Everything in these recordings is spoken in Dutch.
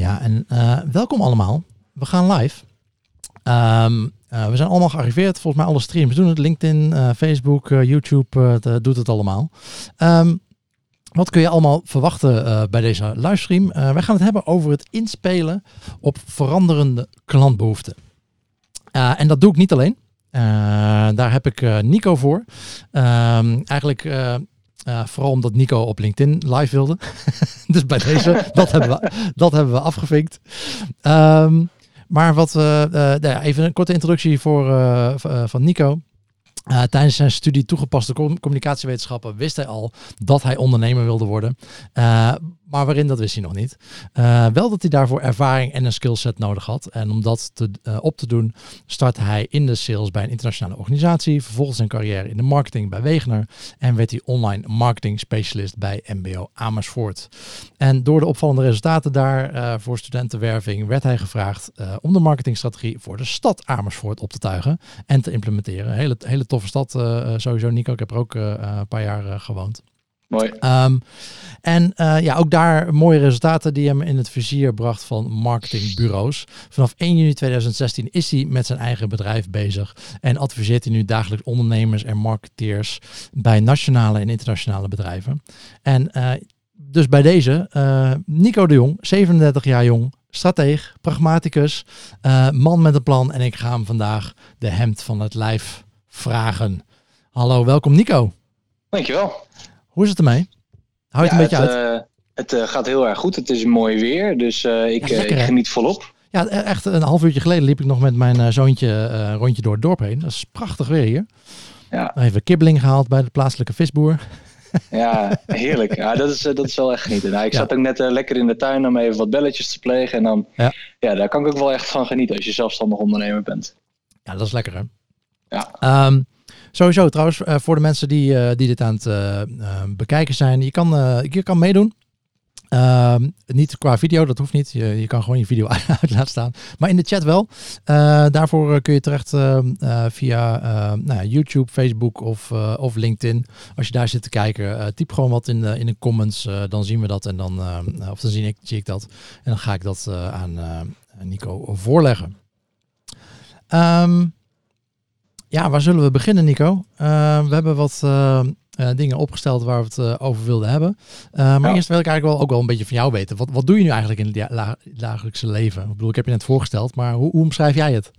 Ja, en uh, welkom allemaal. We gaan live. Um, uh, we zijn allemaal gearriveerd. Volgens mij alle streams doen het. LinkedIn, uh, Facebook, YouTube doet het allemaal. Um, wat kun je allemaal verwachten bij deze livestream? wij gaan het hebben over het inspelen op veranderende klantbehoeften. en dat doe ik niet alleen. daar heb ik Nico voor. Ehm, eigenlijk uh, vooral omdat Nico op LinkedIn live wilde. dus bij deze, dat, hebben we, dat hebben we afgevinkt. Um, maar wat, uh, uh, even een korte introductie voor, van Nico. Uh, tijdens zijn studie toegepaste communicatiewetenschappen wist hij al dat hij ondernemer wilde worden. Uh, maar waarin, dat wist hij nog niet. Uh, wel dat hij daarvoor ervaring en een skillset nodig had. En om dat te, op te doen, startte hij in de sales bij een internationale organisatie. Vervolgens zijn carrière in de marketing bij Wegener. En werd hij online marketing specialist bij MBO Amersfoort. En door de opvallende resultaten daar voor studentenwerving werd hij gevraagd om de marketingstrategie voor de stad Amersfoort op te tuigen en te implementeren. Hele, hele toffe stad uh, sowieso, Nico. Ik heb er ook uh, een paar jaar gewoond. Mooi. Um, en ja, ook daar mooie resultaten die hem in het vizier bracht van marketingbureaus. Vanaf 1 juni 2016 is hij met zijn eigen bedrijf bezig en adviseert hij nu dagelijks ondernemers en marketeers bij nationale en internationale bedrijven. En dus bij deze, Nico de Jong, 37 jaar jong, strateeg, pragmaticus, man met een plan. En ik ga hem vandaag de hemd van het lijf vragen. Hallo, welkom Nico. Dankjewel. Hoe is het ermee? Hou je het een beetje het, uit? Uh, het uh, gaat heel erg goed. Het is mooi weer, dus uh, ik, ja, lekker, ik, geniet volop. Ja, e- echt een half uurtje geleden liep ik nog met mijn zoontje rondje door het dorp heen. Dat is prachtig weer hier. Ja. Even kibbeling gehaald bij de plaatselijke visboer. Ja, heerlijk. Ja, dat, is, dat is wel echt genieten. Nou, ik ja. zat ook net lekker in de tuin om even wat belletjes te plegen. En dan, ja. ja, daar kan ik ook wel echt van genieten als je zelfstandig ondernemer bent. Ja, dat is lekker hè? Ja. Um, sowieso trouwens, uh, voor de mensen die, uh, die dit aan het uh, bekijken zijn, je kan, je kan meedoen. Uh, niet qua video, dat hoeft niet. Je, je kan gewoon je video uit laten staan. Maar in de chat wel. Daarvoor kun je terecht uh, via nou YouTube, Facebook of, of LinkedIn. Als je daar zit te kijken, typ gewoon wat in de, in de comments. dan zien we dat en dan, of dan zie ik, zie ik dat. En dan ga ik dat aan Nico voorleggen. Um, ja, waar zullen we beginnen, Nico? Uh, we hebben wat uh, uh, dingen opgesteld waar we het over wilden hebben. maar ja. eerst wil ik eigenlijk wel ook wel een beetje van jou weten. Wat, wat doe je nu eigenlijk in het dagelijkse leven? Ik bedoel, ik heb je net voorgesteld, maar hoe, hoe omschrijf jij het?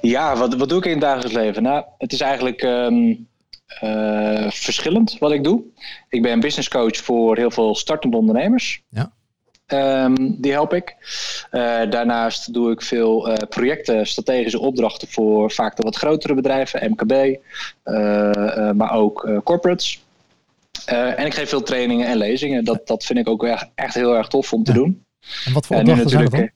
Ja, wat, wat doe ik in het dagelijks leven? Nou, het is eigenlijk um, verschillend wat ik doe. Ik ben business coach voor heel veel startende ondernemers. Ja. Um, die help ik. Uh, daarnaast doe ik veel uh, projecten, strategische opdrachten voor vaak de wat grotere bedrijven, MKB, uh, maar ook corporates. en ik geef veel trainingen en lezingen. Dat, dat vind ik ook echt, echt heel erg tof om te doen. En wat voor opdrachten zijn dat dan?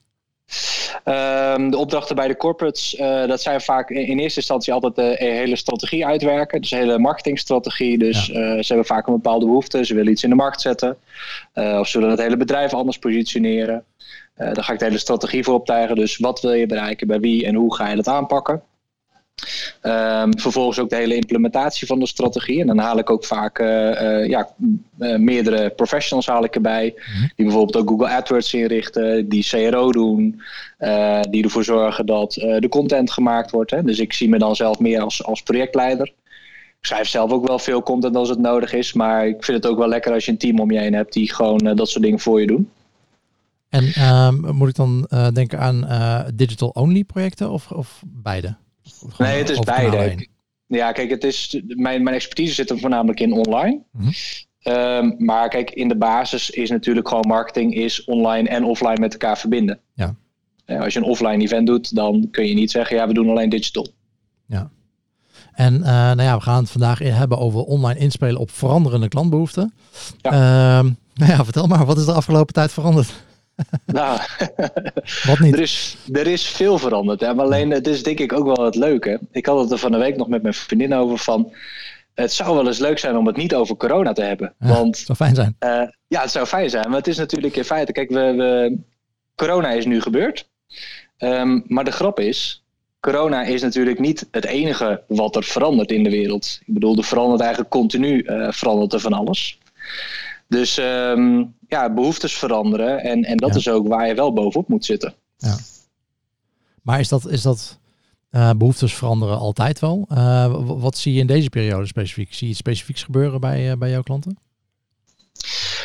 Um, de opdrachten bij de corporates, uh, dat zijn vaak in, in, eerste instantie altijd de hele strategie uitwerken. Dus een hele marketingstrategie. Dus ja. uh, ze hebben vaak een bepaalde behoefte. Ze willen iets in de markt zetten. Uh, of ze willen het hele bedrijf anders positioneren. daar ga ik de hele strategie voor optuigen. Dus wat wil je bereiken, bij wie en hoe ga je dat aanpakken? Um, vervolgens ook de hele implementatie van de strategie. En dan haal ik ook vaak uh, uh, ja, uh, meerdere professionals haal ik erbij. Mm-hmm. Die bijvoorbeeld ook Google AdWords inrichten, die CRO doen. die ervoor zorgen dat de content gemaakt wordt. Hè. Dus ik zie me dan zelf meer als, als projectleider. Ik schrijf zelf ook wel veel content als het nodig is. Maar ik vind het ook wel lekker als je een team om je heen hebt die gewoon dat soort dingen voor je doen. En ehm, moet ik dan denken aan digital-only projecten of, of beide? Nee, het is beide. Ja, kijk, het is, mijn, mijn expertise zit er voornamelijk in online. Mm-hmm. Um, maar kijk, in de basis is natuurlijk gewoon marketing is online en offline met elkaar verbinden. Ja. Uh, als je een offline event doet, dan kun je niet zeggen, ja, we doen alleen digital. Ja. En uh, nou ja, we gaan het vandaag hebben over online inspelen op veranderende klantbehoeften. Ja. Uh, nou ja, vertel maar, wat is de afgelopen tijd veranderd? Nou, Wat niet? Er is, er is veel veranderd. Hè? Maar alleen, het is denk ik ook wel het leuke. Ik had het er van de week nog met mijn vriendin over van... Het zou wel eens leuk zijn om het niet over corona te hebben. Ja, want, het zou fijn zijn. Uh, ja, het zou fijn zijn. Maar het is natuurlijk in feite... Kijk, we, we corona is nu gebeurd. Um, maar de grap is... Corona is natuurlijk niet het enige wat er verandert in de wereld. Ik bedoel, er verandert eigenlijk continu uh, verandert er van alles. Dus ehm, ja, behoeftes veranderen. En, en dat is ook waar je wel bovenop moet zitten. Ja. Maar is dat, is dat uh, behoeftes veranderen altijd wel? Uh, wat zie je in deze periode specifiek? Zie je iets specifieks gebeuren bij, uh, bij jouw klanten?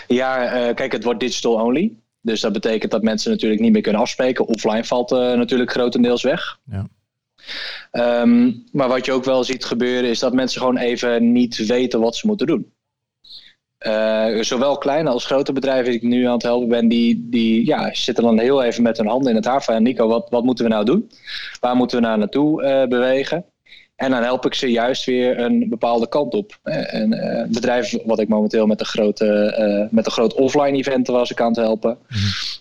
Ja, kijk, het wordt digital only. Dus dat betekent dat mensen natuurlijk niet meer kunnen afspreken. Offline valt natuurlijk grotendeels weg. Ja. Um, maar wat je ook wel ziet gebeuren is dat mensen gewoon even niet weten wat ze moeten doen. Uh, zowel kleine als grote bedrijven die ik nu aan het helpen ben, die, die ja, zitten dan heel even met hun handen in het haar van Nico, wat, wat moeten we nou doen? Waar moeten we nou naartoe uh, bewegen? En dan help ik ze juist weer een bepaalde kant op. Een uh, bedrijf wat ik momenteel met een, grote, met een groot offline event was ik aan het helpen. Mhm.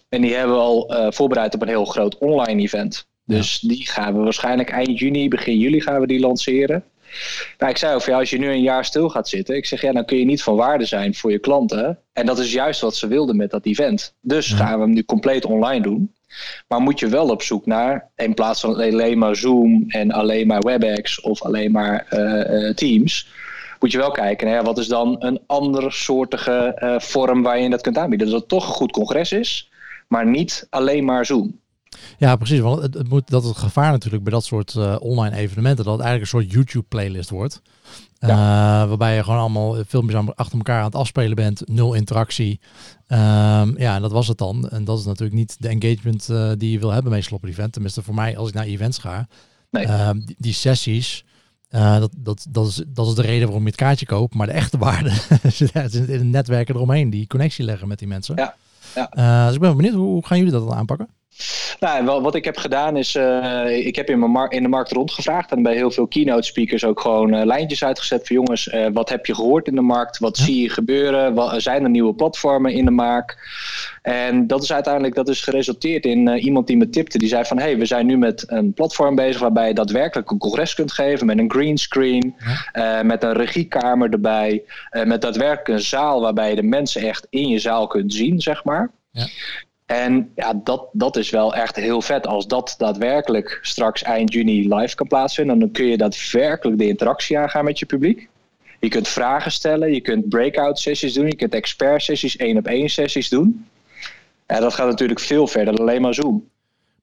En die hebben we al voorbereid op een heel groot online event. Dus die gaan we waarschijnlijk eind juni, begin juli gaan we die lanceren. Nou, ik zei over jou, als je nu een jaar stil gaat zitten, ik zeg ja, dan kun je niet van waarde zijn voor je klanten. En dat is juist wat ze wilden met dat event. Dus gaan we hem nu compleet online doen. Maar moet je wel op zoek naar, in plaats van alleen maar Zoom en alleen maar WebEx of alleen maar uh, Teams, moet je wel kijken naar ja, wat is dan een andere soortige uh, vorm waar je dat kunt aanbieden. Dat het toch een goed congres is, maar niet alleen maar Zoom. Ja, precies. Want het, het, moet, dat is het gevaar natuurlijk bij dat soort uh, online evenementen. Dat het eigenlijk een soort YouTube-playlist wordt. Uh, waarbij je gewoon allemaal filmpjes achter elkaar aan het afspelen bent. Nul interactie. Um, ja, en dat was het dan. En dat is natuurlijk niet de engagement uh, die je wil hebben bij Slopper Event. Tenminste, voor mij als ik naar events ga. Nee. Uh, die, die, sessies, dat, dat, dat, is, dat is de reden waarom je het kaartje koopt. Maar de echte waarde zit in het netwerken eromheen. Die connectie leggen met die mensen. Ja. ja. dus ik ben benieuwd, hoe gaan jullie dat dan aanpakken? Nou, wat ik heb gedaan is, uh, ik heb in, mijn in de markt rondgevraagd en bij heel veel keynote speakers ook gewoon uh, lijntjes uitgezet van jongens, uh, wat heb je gehoord in de markt? Wat zie je gebeuren? Wat, zijn er nieuwe platformen in de maak? En dat is uiteindelijk dat is geresulteerd in iemand die me tipte, die zei van hé, hey, we zijn nu met een platform bezig waarbij je daadwerkelijk een congres kunt geven met een green screen, met een regiekamer erbij, met daadwerkelijk een zaal waarbij je de mensen echt in je zaal kunt zien, zeg maar. Ja. En ja, dat, dat is wel echt heel vet. Als dat daadwerkelijk straks eind juni live kan plaatsvinden, dan kun je daadwerkelijk de interactie aangaan met je publiek. Je kunt vragen stellen, je kunt breakout sessies doen, je kunt expert sessies, één op één sessies doen. En dat gaat natuurlijk veel verder dan alleen maar Zoom.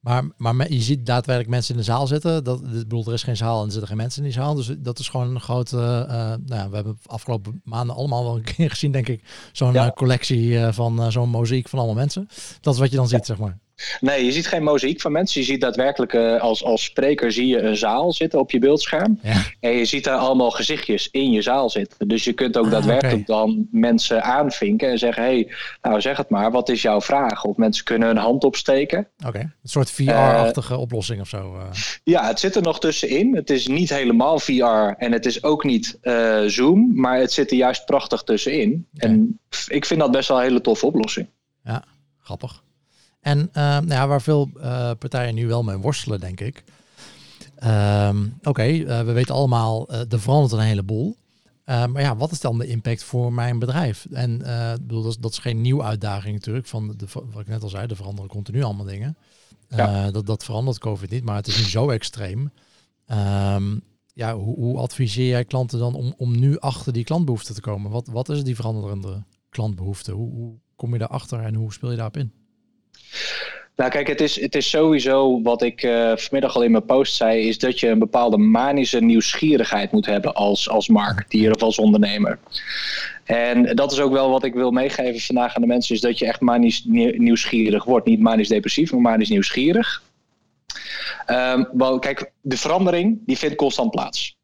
Maar, maar je ziet daadwerkelijk mensen in de zaal zitten. Dat, ik bedoel, er is geen zaal en er zitten geen mensen in die zaal. Dus dat is gewoon een grote... Uh, nou ja, we hebben afgelopen maanden allemaal wel een keer gezien, denk ik. Zo'n ja. collectie uh, van zo'n mozaïek van allemaal mensen. Dat is wat je dan ziet, zeg maar. Nee, je ziet geen mozaïek van mensen. Je ziet daadwerkelijk uh, als, als spreker zie je een zaal zitten op je beeldscherm. Ja. En je ziet daar allemaal gezichtjes in je zaal zitten. Dus je kunt ook ah, daadwerkelijk dan mensen aanvinken en zeggen... hé, hey, nou zeg het maar, wat is jouw vraag? Of mensen kunnen hun hand opsteken. Oké, een soort VR-achtige uh, oplossing of zo. Uh. Ja, het zit er nog tussenin. Het is niet helemaal VR en het is ook niet Zoom. Maar het zit er juist prachtig tussenin. Okay. En ik vind dat best wel een hele toffe oplossing. Ja, grappig. En uh, nou ja, waar veel uh, partijen nu wel mee worstelen, denk ik. Um, Oké, okay, uh, we weten allemaal, er verandert een heleboel. maar ja, wat is dan de impact voor mijn bedrijf? En bedoel, dat, is, dat is geen nieuwe uitdaging natuurlijk. Van de, wat ik net al zei, er veranderen continu allemaal dingen. Ja. dat, dat verandert COVID niet, maar het is nu zo extreem. Um, ja, hoe, hoe, adviseer jij klanten dan om, om nu achter die klantbehoefte te komen? Wat, wat is die veranderende klantbehoefte? Hoe, hoe kom je daarachter en hoe speel je daarop in? Nou, kijk, het is, het is sowieso wat ik uh, vanmiddag al in mijn post zei, is dat je een bepaalde manische nieuwsgierigheid moet hebben als, als marketeer of als ondernemer. En dat is ook wel wat ik wil meegeven vandaag aan de mensen, is dat je echt manisch nieuwsgierig wordt. Niet manisch depressief, maar manisch nieuwsgierig. Um, kijk, de verandering die vindt constant plaats.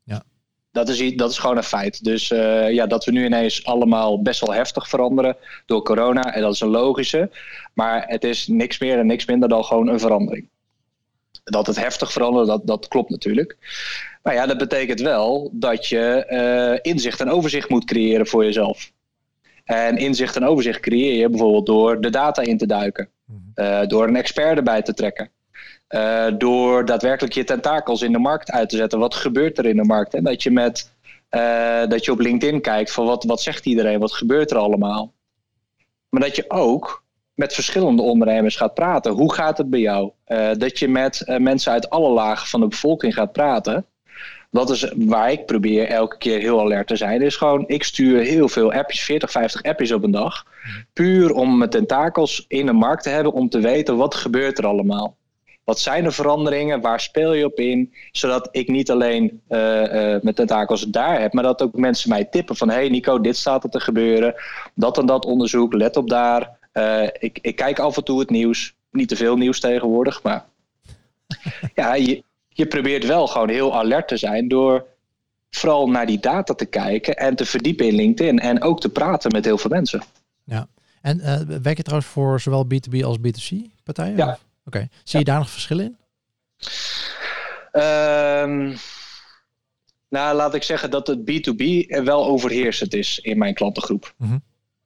Dat is, dat is gewoon een feit. Dus uh, ja, dat we nu ineens allemaal best wel heftig veranderen door corona. En dat is een logische. Maar het is niks meer en niks minder dan gewoon een verandering. Dat het heftig verandert, dat, dat klopt natuurlijk. Maar ja, dat betekent wel dat je uh, inzicht en overzicht moet creëren voor jezelf. En inzicht en overzicht creëer je bijvoorbeeld door de data in te duiken. Uh, door een expert erbij te trekken. Uh, door daadwerkelijk je tentakels in de markt uit te zetten. Wat gebeurt er in de markt? En dat je, met, uh, dat je op LinkedIn kijkt van wat, wat zegt iedereen, wat gebeurt er allemaal. Maar dat je ook met verschillende ondernemers gaat praten. Hoe gaat het bij jou? Uh, dat je met mensen uit alle lagen van de bevolking gaat praten. dat is waar ik probeer elke keer heel alert te zijn. Is gewoon, ik stuur heel veel appjes, 40, 50 appjes op een dag. Puur om mijn tentakels in de markt te hebben om te weten wat gebeurt er allemaal. Wat zijn de veranderingen? Waar speel je op in? Zodat ik niet alleen uh, uh, mijn tentakels daar heb, maar dat ook mensen mij tippen van: hey Nico, dit staat er te gebeuren. Dat en dat onderzoek, let op daar. Uh, ik, ik kijk af en toe het nieuws. Niet te veel nieuws tegenwoordig, maar ja, je, je probeert wel gewoon heel alert te zijn door vooral naar die data te kijken en te verdiepen in LinkedIn en ook te praten met heel veel mensen. Ja, en uh, werk je trouwens voor zowel B2B als B2C partijen? Ja. Oké, okay. zie je daar nog verschillen in? Um, nou, laat ik zeggen dat het B2B wel overheersend is in mijn klantengroep. Mm -hmm.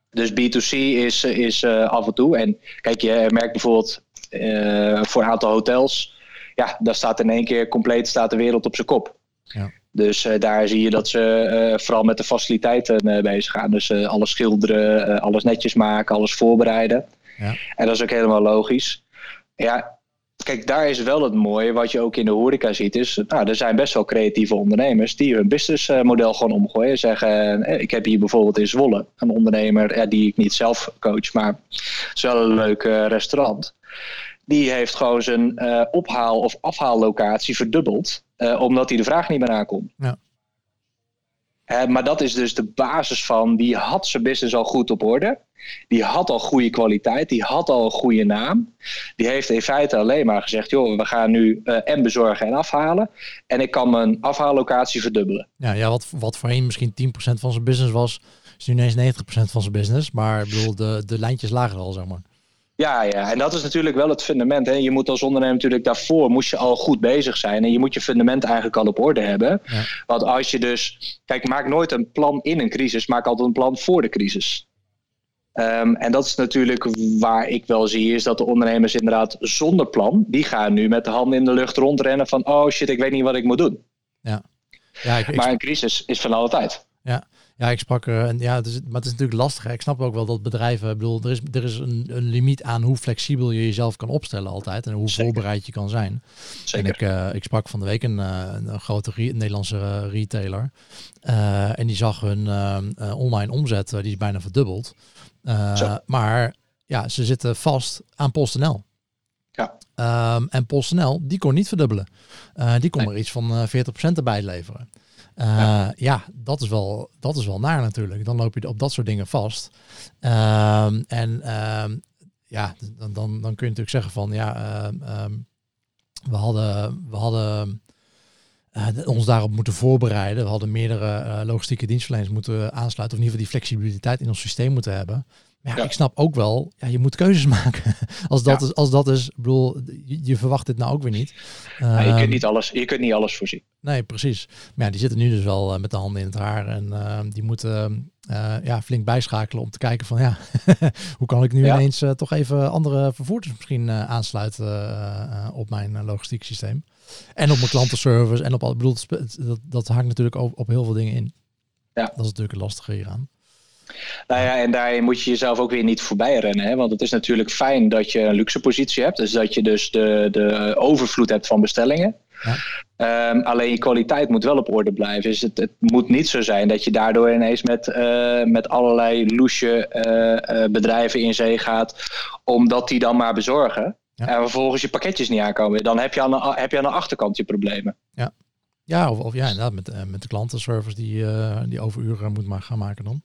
Dus B2C is, is uh, af en toe. En kijk, je merkt bijvoorbeeld uh, voor een aantal hotels ja, daar staat in één keer compleet staat de wereld op zijn kop. Ja. Dus uh, daar zie je dat ze vooral met de faciliteiten bezig gaan. Dus alles schilderen, alles netjes maken, alles voorbereiden. Ja. En dat is ook helemaal logisch. Ja, kijk, daar is wel het mooie, wat je ook in de horeca ziet, is, nou, er zijn best wel creatieve ondernemers die hun businessmodel gewoon omgooien. Zeggen, ik heb hier bijvoorbeeld in Zwolle een ondernemer, ja, die ik niet zelf coach, maar het is wel een leuk restaurant die heeft gewoon zijn uh, ophaal- of afhaallocatie verdubbeld. Uh, omdat hij de vraag niet meer aankomt. Ja. Uh, maar dat is dus de basis van, die had zijn business al goed op orde. Die had al goede kwaliteit, die had al een goede naam. Die heeft in feite alleen maar gezegd, joh, we gaan nu en bezorgen en afhalen. En ik kan mijn afhaallocatie verdubbelen. Ja, ja wat, wat voorheen misschien 10% van zijn business was, is nu ineens 90% van zijn business. Maar ik bedoel, de, de lijntjes lagen al, zeg maar. Ja, ja, en dat is natuurlijk wel het fundament. Hè. Je moet als ondernemer natuurlijk daarvoor moest je al goed bezig zijn. En je moet je fundament eigenlijk al op orde hebben. Ja. Want als je dus... Kijk, maak nooit een plan in een crisis. Maak altijd een plan voor de crisis. Um, en dat is natuurlijk waar ik wel zie... is dat de ondernemers inderdaad zonder plan... die gaan nu met de handen in de lucht rondrennen van... oh shit, ik weet niet wat ik moet doen. Ja. Ja, ik, maar een crisis is van alle tijd. Ja, ja, ik sprak er. En ja, het is, maar het is natuurlijk lastig. Hè. Ik snap ook wel dat bedrijven. Ik bedoel, er is, er is een, een limiet aan hoe flexibel je jezelf kan opstellen altijd. En hoe Zeker. voorbereid je kan zijn. Zeker. En ik, uh, ik sprak van de week een, uh, een grote re Nederlandse uh, retailer. Uh, en die zag hun uh, online omzet, die is bijna verdubbeld. Uh, maar ja, ze zitten vast aan PostNL. Ja. Um, en PostNL, die kon niet verdubbelen. Uh, die kon Nee. maar iets van uh, 40% erbij leveren. Uh, Ja. ja, dat, is wel, dat is wel naar natuurlijk. Dan loop je op dat soort dingen vast. Um, en um, ja, dan, dan, dan kun je natuurlijk zeggen van ja, um, we hadden, we hadden uh, ons daarop moeten voorbereiden. We hadden meerdere uh, logistieke dienstverleners moeten aansluiten. Of in ieder geval die flexibiliteit in ons systeem moeten hebben. Maar ja, ik snap ook wel, ja, je moet keuzes maken. als, dat Ja. is, als dat is, ik bedoel, je, je verwacht dit nou ook weer niet. Je, Ehm, kunt niet alles, je kunt niet alles voorzien. Nee, precies. Maar ja, die zitten nu dus wel uh, met de handen in het haar. En uh, die moeten uh, ja, flink bijschakelen om te kijken van ja, hoe kan ik nu Ja. ineens toch even andere vervoerders misschien aansluiten op mijn logistiek systeem. En op mijn klantenservice en op al. Ik bedoel, dat, dat hangt natuurlijk op, op heel veel dingen in. Ja. Dat is natuurlijk het lastige hieraan. Nou ja, en daarin moet je jezelf ook weer niet voorbij rennen. Hè? Want het is natuurlijk fijn dat je een luxe positie hebt. Dus dat je dus de, de overvloed hebt van bestellingen. Ja. Um, alleen je kwaliteit moet wel op orde blijven. Dus het, het moet niet zo zijn dat je daardoor ineens met, uh, met allerlei loesje uh, uh, bedrijven in zee gaat. Omdat die dan maar bezorgen. Ja. En vervolgens je pakketjes niet aankomen. Dan heb je aan de, heb je aan de achterkant je problemen. Ja, ja of, of ja, inderdaad, met, uh, met de klantenservice die, uh, die overuren moet maar gaan maken dan.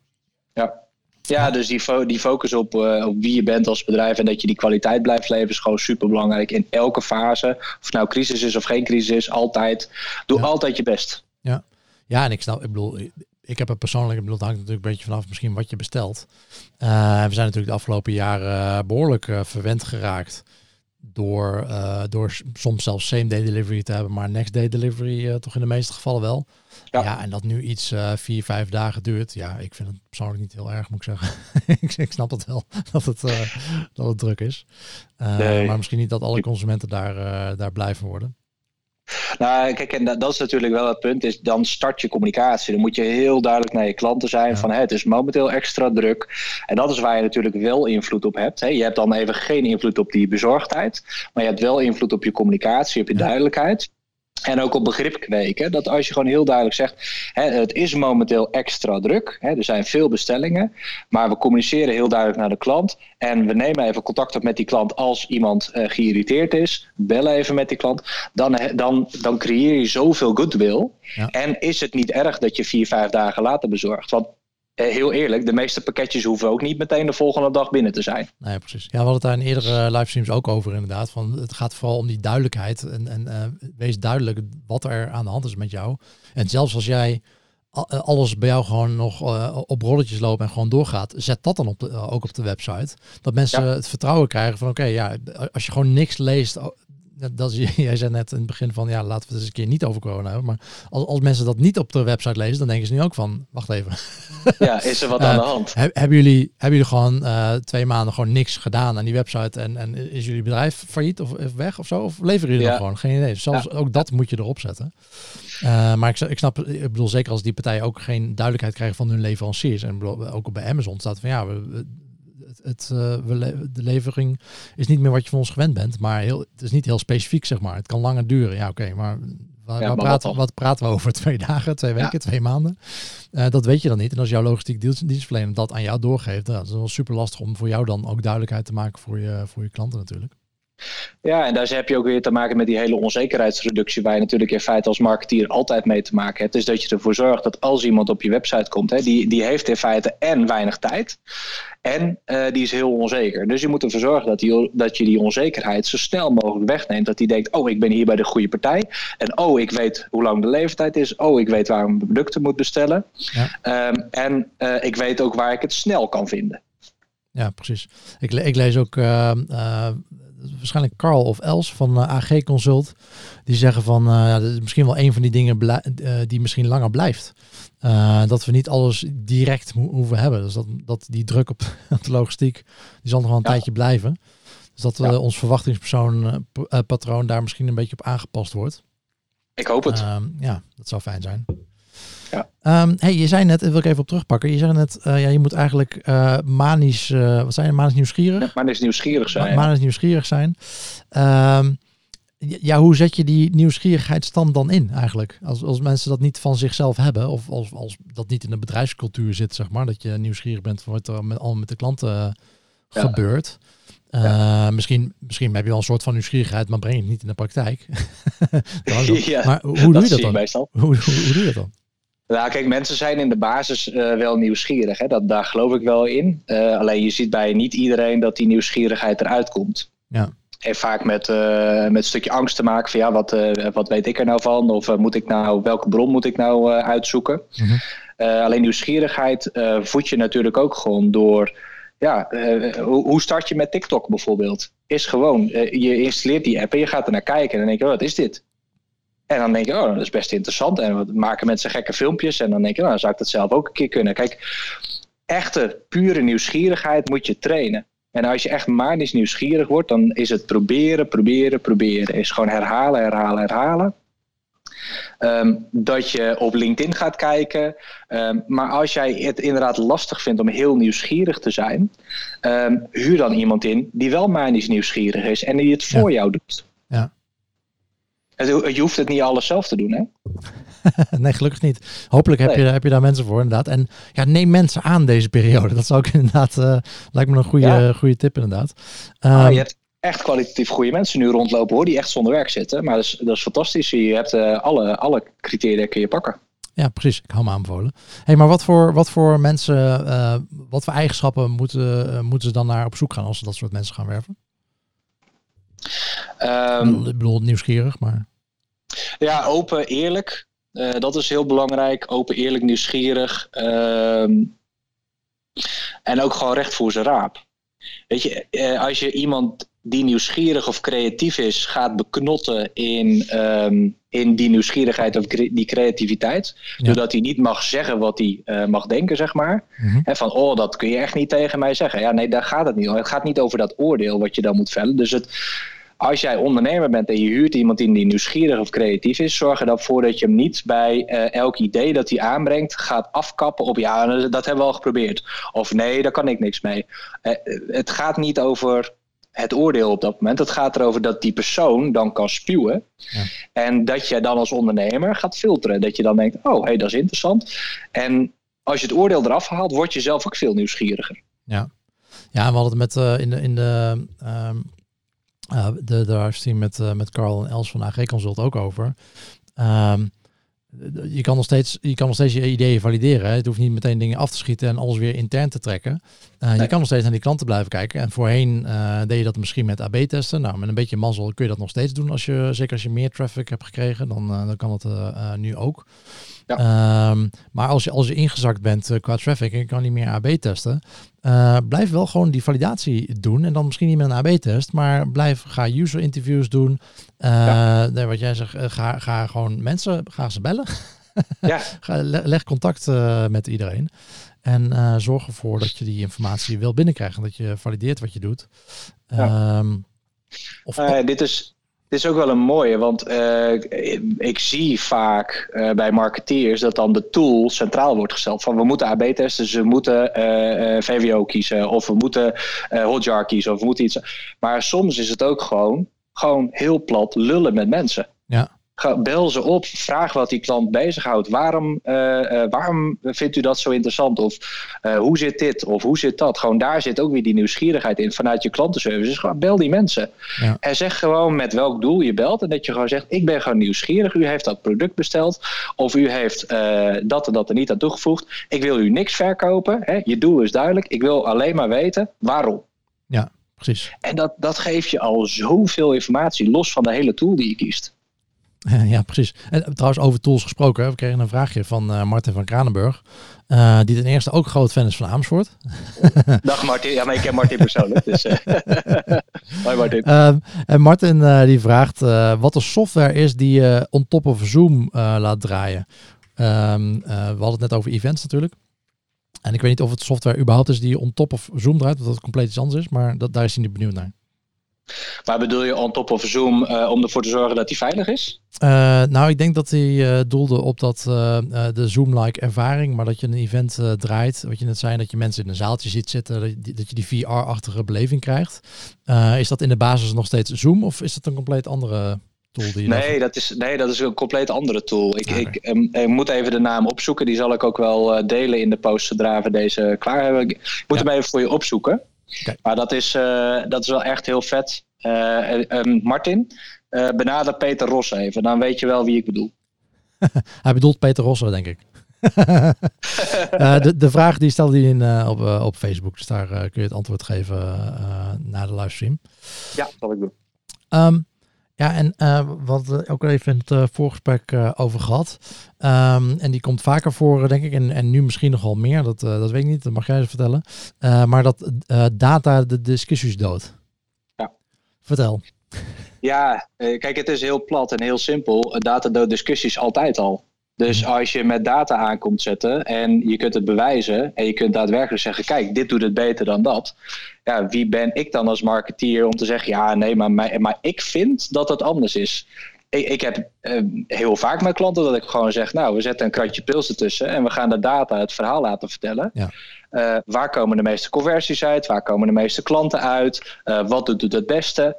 Ja. Ja, dus die, fo die focus op, uh, op wie je bent als bedrijf en dat je die kwaliteit blijft leveren is gewoon super belangrijk in elke fase. Of het nou crisis is of geen crisis is, altijd. Doe Ja. altijd je best. Ja, ja en ik snap, ik bedoel, ik heb het persoonlijk, ik bedoel, het hangt natuurlijk een beetje vanaf misschien wat je bestelt. Uh, we zijn natuurlijk de afgelopen jaren behoorlijk verwend geraakt door, uh, door soms zelfs same day delivery te hebben, maar next day delivery uh, toch in de meeste gevallen wel. Ja. Ja, en dat nu iets uh, vier, vijf dagen duurt. Ja, ik vind het persoonlijk niet heel erg, moet ik zeggen. ik, ik snap het wel dat het, dat het druk is. Nee. Maar misschien niet dat alle consumenten daar, daar blij van worden. Nou, kijk, en dat, dat is natuurlijk wel het punt. Is dan start je communicatie. Dan moet je heel duidelijk naar je klanten zijn. Ja. Van het is momenteel extra druk. En dat is waar je natuurlijk wel invloed op hebt. Hè. Je hebt dan even geen invloed op die bezorgdheid. Maar je hebt wel invloed op je communicatie, op je Ja. duidelijkheid. En ook op begrip kweken. Dat als je gewoon heel duidelijk zegt: hè, het is momenteel extra druk. Hè, er zijn veel bestellingen. Maar we communiceren heel duidelijk naar de klant. En we nemen even contact op met die klant als iemand uh, geïrriteerd is. Bel even met die klant. Dan, dan, dan creëer je zoveel goodwill. Ja. En is het niet erg dat je vier, vijf dagen later bezorgt? Want eh, heel eerlijk, de meeste pakketjes hoeven ook niet meteen de volgende dag binnen te zijn. Nee, precies. Ja, we hadden het daar in eerdere livestreams ook over inderdaad. Van, het gaat vooral om die duidelijkheid. En, en uh, wees duidelijk wat er aan de hand is met jou. En zelfs als jij eh, alles bij jou gewoon nog uh, op rolletjes loopt en gewoon doorgaat, zet dat dan op de, ook op de website. Dat mensen het vertrouwen krijgen van oké, ja, als je gewoon niks leest dat is, jij zei net in het begin van, ja, laten we het eens een keer niet over corona hebben. Maar als, als mensen dat niet op de website lezen, dan denken ze nu ook van, wacht even. Ja, is er wat aan de hand? hebben, jullie, hebben jullie gewoon uh, twee maanden gewoon niks gedaan aan die website en, en is jullie bedrijf failliet of, weg of zo? Of leveren jullie gewoon? Geen idee. Zelfs ook dat moet je erop zetten. Uh, maar ik, ik snap, ik bedoel, zeker als die partijen ook geen duidelijkheid krijgen van hun leveranciers. En ook bij Amazon staat van ja, we, het, uh, de levering is niet meer wat je van ons gewend bent. Maar heel, het is niet heel specifiek, zeg maar. Het kan langer duren. Ja, oké, maar Waar, praten, wat, praten we over? Twee dagen, twee weken, twee maanden? Uh, dat weet je dan niet. En als jouw logistiek dienstverlener dat aan jou doorgeeft, dan is het wel super lastig om voor jou dan ook duidelijkheid te maken voor je, voor je klanten natuurlijk. Ja, en daar heb je ook weer te maken met die hele onzekerheidsreductie, waar je natuurlijk in feite als marketeer altijd mee te maken hebt. Dus dat je ervoor zorgt dat als iemand op je website komt, hè, die, die heeft in feite en weinig tijd. En uh, die is heel onzeker. Dus je moet ervoor zorgen dat, die, dat je die onzekerheid zo snel mogelijk wegneemt. Dat hij denkt, oh, ik ben hier bij de goede partij. En oh, ik weet hoe lang de leeftijd is. Oh, ik weet waar mijn producten moet bestellen. Ja. Um, en uh, ik weet ook waar ik het snel kan vinden. Ja, precies. Ik, ik lees ook uh, waarschijnlijk Carl of Els van uh, AG Consult. Die zeggen van uh, dat is misschien wel een van die dingen uh, die misschien langer blijft. dat we niet alles direct ho hoeven hebben. Dus dat, dat die druk op, de logistiek, die zal nog wel een tijdje blijven. Dus dat ja. ons verwachtingspersoon patroon daar misschien een beetje op aangepast wordt. Ik hoop het. Ehm, ja, dat zou fijn zijn. Ja. Um, hey, je zei net, wil ik even op terugpakken. Je zei net, uh, ja, je moet eigenlijk uh, manisch, uh, wat zijn je, manisch nieuwsgierig? Ja, manisch nieuwsgierig zijn. Ma manisch nieuwsgierig zijn. Um, ja, hoe zet je die nieuwsgierigheidstand dan in eigenlijk? Als, als mensen dat niet van zichzelf hebben, of als, als dat niet in de bedrijfscultuur zit, zeg maar, dat je nieuwsgierig bent voor wat er met, al met de klanten gebeurt. Uh, misschien, misschien heb je wel een soort van nieuwsgierigheid, maar breng je het niet in de praktijk. ja, maar hoe, doe je dat dan? Hoe, hoe, hoe, doe je dat dan? Nou, kijk, mensen zijn in de basis uh, wel nieuwsgierig. Hè? Dat, daar geloof ik wel in. Uh, alleen je ziet bij niet iedereen dat die nieuwsgierigheid eruit komt. Ja. Heeft vaak met, uh, met een stukje angst te maken van ja, wat, wat weet ik er nou van? Of moet ik nou, welke bron moet ik nou uitzoeken? Mm -hmm. alleen nieuwsgierigheid voed je natuurlijk ook gewoon door. Ja, hoe, hoe start je met TikTok bijvoorbeeld? Is gewoon, je installeert die app en je gaat er naar kijken en dan denk je, oh, wat is dit? En dan denk je, oh, dat is best interessant. En we maken mensen gekke filmpjes. En dan denk je, nou, dan zou ik dat zelf ook een keer kunnen. Kijk, echte, pure nieuwsgierigheid moet je trainen. En als je echt manisch nieuwsgierig wordt, dan is het proberen, proberen, proberen. Is gewoon herhalen, herhalen, herhalen. Um, dat je op LinkedIn gaat kijken. Um, maar als jij het inderdaad lastig vindt om heel nieuwsgierig te zijn, um, huur dan iemand in die wel manisch nieuwsgierig is en die het voor ja. jou doet. Je hoeft het niet alles zelf te doen, hè? nee, gelukkig niet. Hopelijk heb, je, heb je daar mensen voor, inderdaad. En ja, neem mensen aan deze periode. Dat zou ik inderdaad, uh, lijkt me een goede, ja. goede tip, inderdaad. Um, je hebt echt kwalitatief goede mensen nu rondlopen, hoor, die echt zonder werk zitten. Maar dat is, dat is fantastisch. Je hebt uh, alle, alle criteria kun je pakken. Ja, precies. Ik hou me aanbevolen. hey, maar wat voor, wat voor mensen, uh, wat voor eigenschappen moeten, moeten ze dan naar op zoek gaan als ze dat soort mensen gaan werven? Um, ik bedoel, nieuwsgierig, maar... Ja, open, eerlijk. Uh, dat is heel belangrijk. Open, eerlijk, nieuwsgierig. Uh, en ook gewoon recht voor zijn raap. Weet je, uh, als je iemand die nieuwsgierig of creatief is, gaat beknotten in, um, in die nieuwsgierigheid of cre die creativiteit. Ja. Doordat hij niet mag zeggen wat hij uh, mag denken, zeg maar. Mm -hmm. En van, oh, dat kun je echt niet tegen mij zeggen. Ja, nee, daar gaat het niet om. Het gaat niet over dat oordeel wat je dan moet vellen. Dus het, als jij ondernemer bent en je huurt iemand in die nieuwsgierig of creatief is, zorg er dan voor dat je hem niet bij uh, elk idee dat hij aanbrengt gaat afkappen op ja, dat hebben we al geprobeerd. Of nee, daar kan ik niks mee. Uh, het gaat niet over het oordeel op dat moment. Het gaat erover dat die persoon dan kan spuwen. Ja. En dat je dan als ondernemer gaat filteren. Dat je dan denkt, oh, hé, hey, dat is interessant. En als je het oordeel eraf haalt, word je zelf ook veel nieuwsgieriger. Ja, ja we hadden het met uh, in de, in de, um, uh, de, de livestream met, uh, met Carl en Els van AG Consult ook over. Um, je kan, nog steeds, je kan nog steeds je ideeën valideren. Hè. Het hoeft niet meteen dingen af te schieten en alles weer intern te trekken. Uh, Je kan nog steeds naar die klanten blijven kijken. En voorheen uh, deed je dat misschien met AB-testen. Nou, met een beetje mazzel kun je dat nog steeds doen. Als je, zeker als je meer traffic hebt gekregen, dan, uh, dan kan het nu ook. Ja. Um, maar als je, als je ingezakt bent qua traffic en je kan niet meer AB testen, blijf wel gewoon die validatie doen. En dan misschien niet met een AB-test, maar blijf, ga user interviews doen. Ja. Wat jij zegt, ga, ga gewoon mensen, ga ze bellen. ja. leg contact uh, met iedereen. En zorg ervoor dat je die informatie wil binnenkrijgen. En dat je valideert wat je doet. Ja. Um, of, dit is dit is ook wel een mooie, want uh, ik zie vaak uh, bij marketeers dat dan de tool centraal wordt gesteld. Van we moeten AB testen, ze moeten uh, VWO kiezen of we moeten Hotjar kiezen of we moeten iets. Maar soms is het ook gewoon, gewoon heel plat lullen met mensen. Ja bel ze op, vraag wat die klant bezighoudt. Waarom, uh, uh, waarom vindt u dat zo interessant? Of uh, hoe zit dit? Of hoe zit dat? Gewoon daar zit ook weer die nieuwsgierigheid in vanuit je klantenservice. Dus gewoon bel die mensen. Ja. En zeg gewoon met welk doel je belt. En dat je gewoon zegt, ik ben gewoon nieuwsgierig. U heeft dat product besteld. Of u heeft dat en dat er niet aan toegevoegd. Ik wil u niks verkopen. Hè? Je doel is duidelijk. Ik wil alleen maar weten waarom. Ja, precies. En dat, dat geeft je al zoveel informatie, los van de hele tool die je kiest. Ja, precies. En trouwens, over tools gesproken. We kregen een vraagje van uh, Martin van Kranenburg. Uh, die ten eerste ook groot fan is van Amersfoort. Dag Martin. Ja, maar ik ken Martin persoonlijk. Dus, uh... Hoi Martin. Uh, en Martin die vraagt wat de software is die je on top of Zoom laat draaien. Um, we hadden het net over events natuurlijk. En ik weet niet of het software überhaupt is die on top of Zoom draait. Of dat het compleet iets anders is. Maar dat, daar is hij niet benieuwd naar. Maar bedoel je on top of Zoom uh, om ervoor te zorgen dat hij veilig is? Uh, nou, ik denk dat hij uh, doelde op dat, de Zoom-like ervaring, maar dat je een event draait, wat je net zei, dat je mensen in een zaaltje ziet zitten, dat je, dat je die VR-achtige beleving krijgt. is dat in de basis nog steeds Zoom of is dat een compleet andere tool? Die nee, dat is, nee, dat is een compleet andere tool. Ik, okay. ik, um, ik, moet even de naam opzoeken, die zal ik ook wel delen in de post zodra we deze klaar hebben. Ik moet ja. hem even voor je opzoeken. Okay. Maar dat is, uh, dat is wel echt heel vet. Uh, um, Martin, uh, benader Peter Rosse even. Dan weet je wel wie ik bedoel. Hij bedoelt Peter Rosse, denk ik. de, de vraag die stelde hij in, op, op Facebook. Dus daar kun je het antwoord geven na de livestream. Ja, dat zal ik doen. Um, ja, en uh, wat we ook even in het uh, voorgesprek uh, over gehad. Um, en die komt vaker voor, denk ik. En, en nu misschien nogal meer. Dat, dat weet ik niet. Dat mag jij eens vertellen. maar dat data de discussies dood. Ja. Vertel. Ja, kijk, het is heel plat en heel simpel. Data dood discussies altijd al. Dus als je met data aankomt zetten en je kunt het bewijzen en je kunt daadwerkelijk zeggen, kijk, dit doet het beter dan dat. Ja, wie ben ik dan als marketeer om te zeggen, ja, nee, maar, maar, maar ik vind dat het anders is. Ik, ik heb uh, heel vaak met klanten dat ik gewoon zeg, nou, we zetten een kratje pils ertussen en we gaan de data het verhaal laten vertellen. Ja. Uh, waar komen de meeste conversies uit? Waar komen de meeste klanten uit? Uh, wat doet het het beste?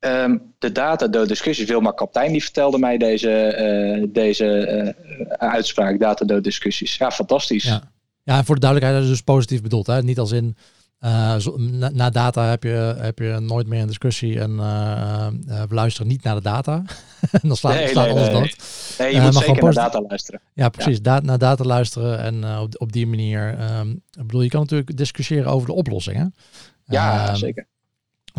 Um, de data, de discussie. Wilma Kaptein die vertelde mij deze, uh, deze uitspraak, data, de discussies. Ja, fantastisch. Ja. ja, en voor de duidelijkheid, dat is dus positief bedoeld. Hè? Niet als in uh, na, na, data heb je, heb je nooit meer een discussie en uh, uh, we luisteren niet naar de data. dan slaat, nee, slaat nee, alles nee. dood. Nee, je moet zeker naar data luisteren. Ja, precies. Ja. Da naar data luisteren en op, op die manier. Um, ik bedoel, je kan natuurlijk discussiëren over de oplossingen. Ja, um, zeker.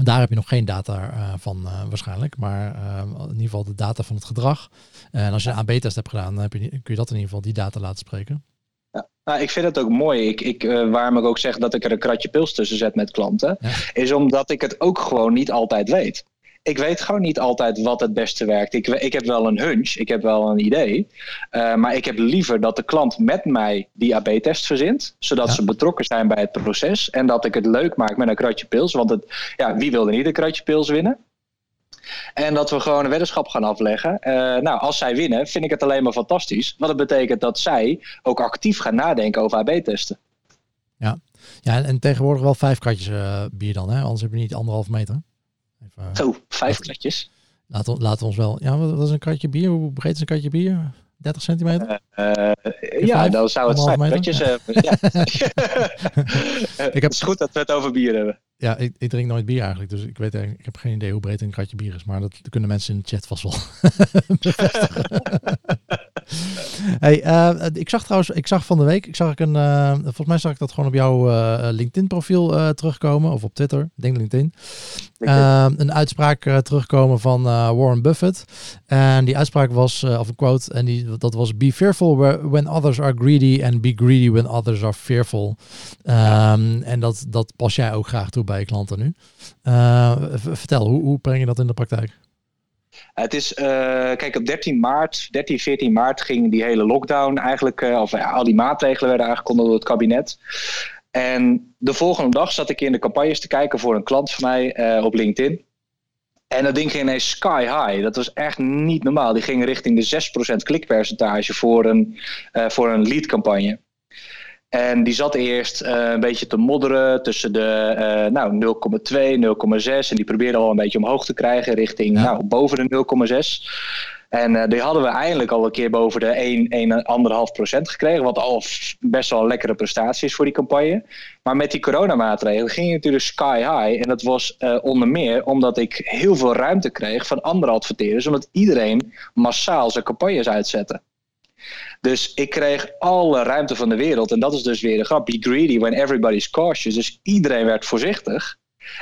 Daar heb je nog geen data van waarschijnlijk, maar in ieder geval de data van het gedrag. en als je een AB-test hebt gedaan, dan heb je, kun je dat in ieder geval die data laten spreken. Ja. Nou, ik vind het ook mooi. Ik, ik, uh, waarom ik ook zeg dat ik er een kratje pils tussen zet met klanten, ja. is omdat ik het ook gewoon niet altijd weet. Ik weet gewoon niet altijd wat het beste werkt. Ik, ik heb wel een hunch, ik heb wel een idee. Uh, maar ik heb liever dat de klant met mij die AB-test verzint. Zodat ja. ze betrokken zijn bij het proces. En dat ik het leuk maak met een kratje pils. Want het, ja, wie wil er niet een kratje pils winnen? En dat we gewoon een weddenschap gaan afleggen. Uh, nou, als zij winnen, vind ik het alleen maar fantastisch. Want dat betekent dat zij ook actief gaan nadenken over AB-testen. Ja. Ja, en, en tegenwoordig wel vijf kratjes eh, bier dan, hè? Anders heb je niet anderhalf meter. Even, uh, Zo, vijf kratjes. Laten, laten we ons wel... Ja, wat, wat is een kratje bier? Hoe breed is een kratje bier? 30 centimeter? Uh, ja, dan zou het vijf kratjes hebben. Ja. ik heb... Het is goed dat we het over bier hebben. Ja, ik, ik, drink nooit bier eigenlijk, dus ik weet ik heb geen idee hoe breed een kratje bier is, maar dat kunnen mensen in de chat vast wel hey, uh, ik zag trouwens, ik zag van de week, ik zag ik een, uh, volgens mij zag ik dat gewoon op jouw uh, LinkedIn profiel terugkomen, of op Twitter, ik denk LinkedIn. een uitspraak terugkomen van Warren Buffett. En die uitspraak was, of een quote, en die, dat was be fearful when others are greedy and be greedy when others are fearful. Um, en dat, dat pas jij ook graag toe bij je klanten nu. vertel, hoe, hoe breng je dat in de praktijk? Het is, uh, kijk, op 13 maart, 13, 14 maart ging die hele lockdown eigenlijk, uh, of ja, al die maatregelen werden aangekondigd door het kabinet. En de volgende dag zat ik in de campagnes te kijken voor een klant van mij op LinkedIn. En dat ding ging ineens sky high. Dat was echt niet normaal. Die ging richting de 6% klikpercentage voor een, voor een lead campagne. En die zat eerst uh, een beetje te modderen tussen de uh, nou, 0,2, 0,6. En die probeerde al een beetje omhoog te krijgen richting ja. nou, boven de 0,6. En uh, die hadden we eindelijk al een keer boven de 1, 1,5% gekregen. Wat al best wel een lekkere prestatie is voor die campagne. Maar met die coronamaatregelen ging het natuurlijk sky high. En dat was onder meer omdat ik heel veel ruimte kreeg van andere adverteerders. Omdat iedereen massaal zijn campagnes uitzette. Dus ik kreeg alle ruimte van de wereld. En dat is dus weer de grap. Be greedy when everybody's cautious. Dus iedereen werd voorzichtig.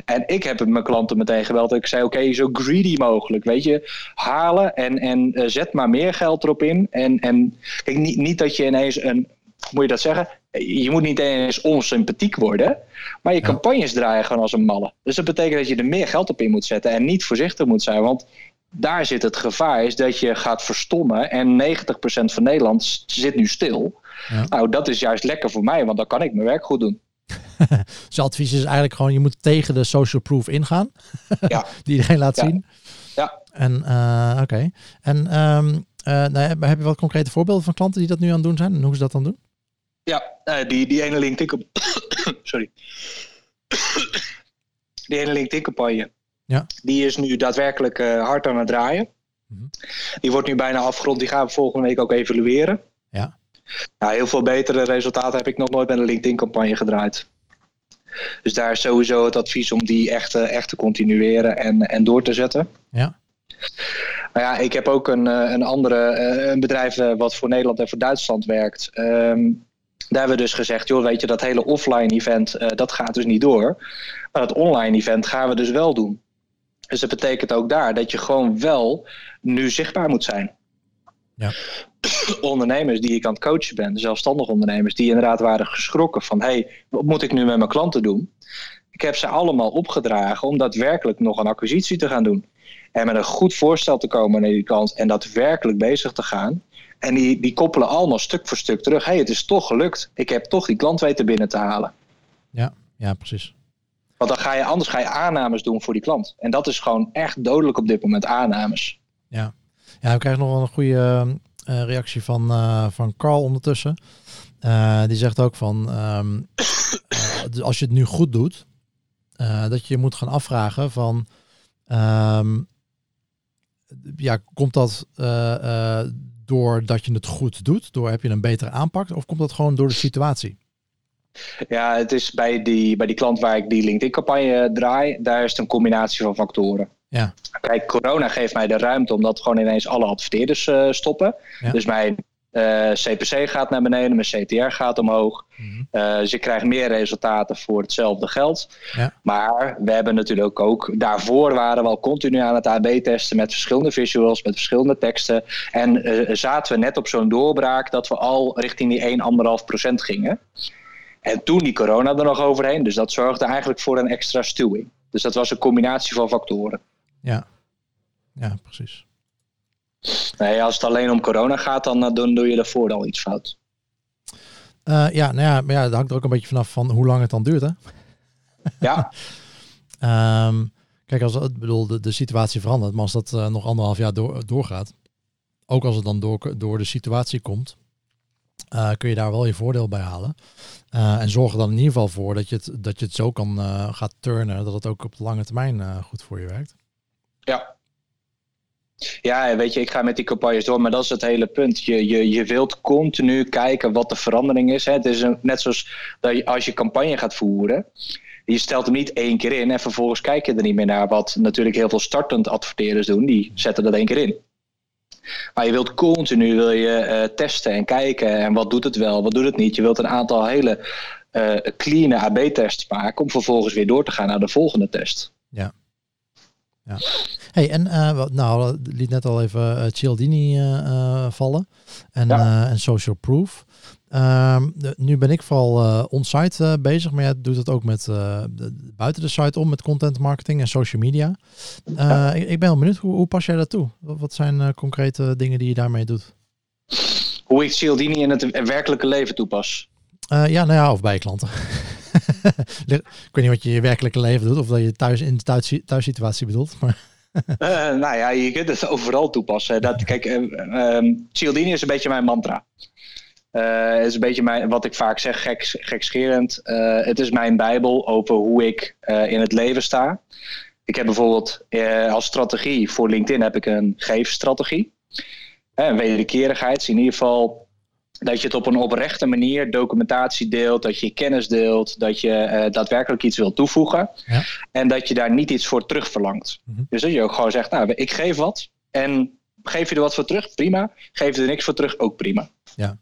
En ik heb mijn klanten meteen geweld. Ik zei: Oké, zo greedy mogelijk. Weet je, halen en, en uh, zet maar meer geld erop in. En, en kijk, niet, niet dat je ineens een. Moet je dat zeggen? Je moet niet eens onsympathiek worden. Maar je campagnes draaien gewoon als een malle. Dus dat betekent dat je er meer geld op in moet zetten. En niet voorzichtig moet zijn. Want daar zit het gevaar, is dat je gaat verstommen en 90% van Nederland zit nu stil. Ja. Nou, dat is juist lekker voor mij, want dan kan ik mijn werk goed doen. dus advies is eigenlijk gewoon, je moet tegen de social proof ingaan. Ja. die iedereen laat ja. zien. Ja. En uh, oké. Okay. En um, uh, nou, heb je wat concrete voorbeelden van klanten die dat nu aan het doen zijn en hoe ze dat dan doen? Ja, uh, die, die ene LinkedIn... Sorry. die ene LinkedIn campagne ja. Die is nu daadwerkelijk uh, hard aan het draaien. Mm -hmm. Die wordt nu bijna afgerond. Die gaan we volgende week ook evalueren. Ja. Nou, heel veel betere resultaten heb ik nog nooit bij een LinkedIn-campagne gedraaid. Dus daar is sowieso het advies om die echt, echt te continueren en, en door te zetten. Ja. Maar ja, ik heb ook een, een andere een bedrijf wat voor Nederland en voor Duitsland werkt. Um, daar hebben we dus gezegd, joh, weet je, dat hele offline event, uh, dat gaat dus niet door. Maar dat online event gaan we dus wel doen. Dus dat betekent ook daar dat je gewoon wel nu zichtbaar moet zijn. Ja. Ondernemers die ik aan het coachen ben, zelfstandig ondernemers, die inderdaad waren geschrokken van: hé, hey, wat moet ik nu met mijn klanten doen? Ik heb ze allemaal opgedragen om daadwerkelijk nog een acquisitie te gaan doen. En met een goed voorstel te komen naar die klant en daadwerkelijk bezig te gaan. En die, die koppelen allemaal stuk voor stuk terug. Hé, hey, het is toch gelukt. Ik heb toch die klant weten binnen te halen. Ja, ja, precies. Want dan ga je anders ga je aannames doen voor die klant. En dat is gewoon echt dodelijk op dit moment, aannames. Ja, ja we krijgen nog wel een goede uh, reactie van, uh, van Carl ondertussen. Die zegt ook van, um, als je het nu goed doet, dat je moet gaan afvragen van, um, ja, komt dat doordat je het goed doet? Door heb je een betere aanpak? Of komt dat gewoon door de situatie? Ja, het is bij die, bij die klant waar ik die LinkedIn-campagne draai, daar is het een combinatie van factoren. Ja. Kijk, corona geeft mij de ruimte omdat gewoon ineens alle adverteerders uh, stoppen. Ja. Dus mijn uh, CPC gaat naar beneden, mijn CTR gaat omhoog. Mhm. Uh, dus ik krijg meer resultaten voor hetzelfde geld. Ja. Maar we hebben natuurlijk ook, daarvoor waren we al continu aan het AB testen met verschillende visuals, met verschillende teksten. En zaten we net op zo'n doorbraak dat we al richting die 1,5% gingen. En toen die corona er nog overheen. Dus dat zorgde eigenlijk voor een extra stuwing. Dus dat was een combinatie van factoren. Ja, ja precies. Nee, als het alleen om corona gaat, dan, dan doe je daarvoor al iets fout. Uh, ja, nou ja, maar ja, dat hangt er ook een beetje vanaf van hoe lang het dan duurt, hè? Ja. um, kijk, als het bedoel, de, de situatie verandert, maar als dat uh, nog anderhalf jaar door, doorgaat, ook als het dan door, door de situatie komt, kun je daar wel je voordeel bij halen. en zorg er dan in ieder geval voor dat je het, dat je het zo kan gaat turnen dat het ook op de lange termijn goed voor je werkt. Ja, ja, weet je, ik ga met die campagnes door, maar dat is het hele punt. Je, je, je wilt continu kijken wat de verandering is. Hè. Het is net zoals dat je, als je campagne gaat voeren, je stelt hem niet één keer in en vervolgens kijk je er niet meer naar. Wat natuurlijk heel veel startend adverteerders doen, die zetten dat één keer in. Maar je wilt continu wil je, uh, testen en kijken en wat doet het wel, wat doet het niet. Je wilt een aantal hele uh, clean AB-tests maken om vervolgens weer door te gaan naar de volgende test. Ja. Ja. Hey, en uh, nou, liet net al even Cialdini vallen en, ja. en Social Proof. Ehm, de, nu ben ik vooral on-site bezig, maar jij doet het ook met buiten de site om met content marketing en social media. Ja. Ik, ik, ben wel benieuwd, hoe, hoe, pas jij dat toe? Wat zijn concrete dingen die je daarmee doet? Hoe ik Cialdini in het werkelijke leven toepas? ja, nou ja, of bij klanten. ik weet niet wat je in je werkelijke leven doet, of dat je thuis in de thuis, thuissituatie bedoelt. Maar uh, nou ja, je kunt het overal toepassen. Dat, kijk, uh, Cialdini is een beetje mijn mantra. Uh, is een beetje mijn, wat ik vaak zeg, gek, gekscherend. het is mijn bijbel over hoe ik in het leven sta. Ik heb bijvoorbeeld als strategie voor LinkedIn heb ik een geefstrategie. En wederkerigheid in ieder geval dat je het op een oprechte manier documentatie deelt, dat je kennis deelt, dat je daadwerkelijk iets wilt toevoegen ja. en dat je daar niet iets voor terug verlangt. Mm -hmm. Dus dat je ook gewoon zegt, nou, ik geef wat en geef je er wat voor terug, prima. Geef je er niks voor terug, ook prima. Ja.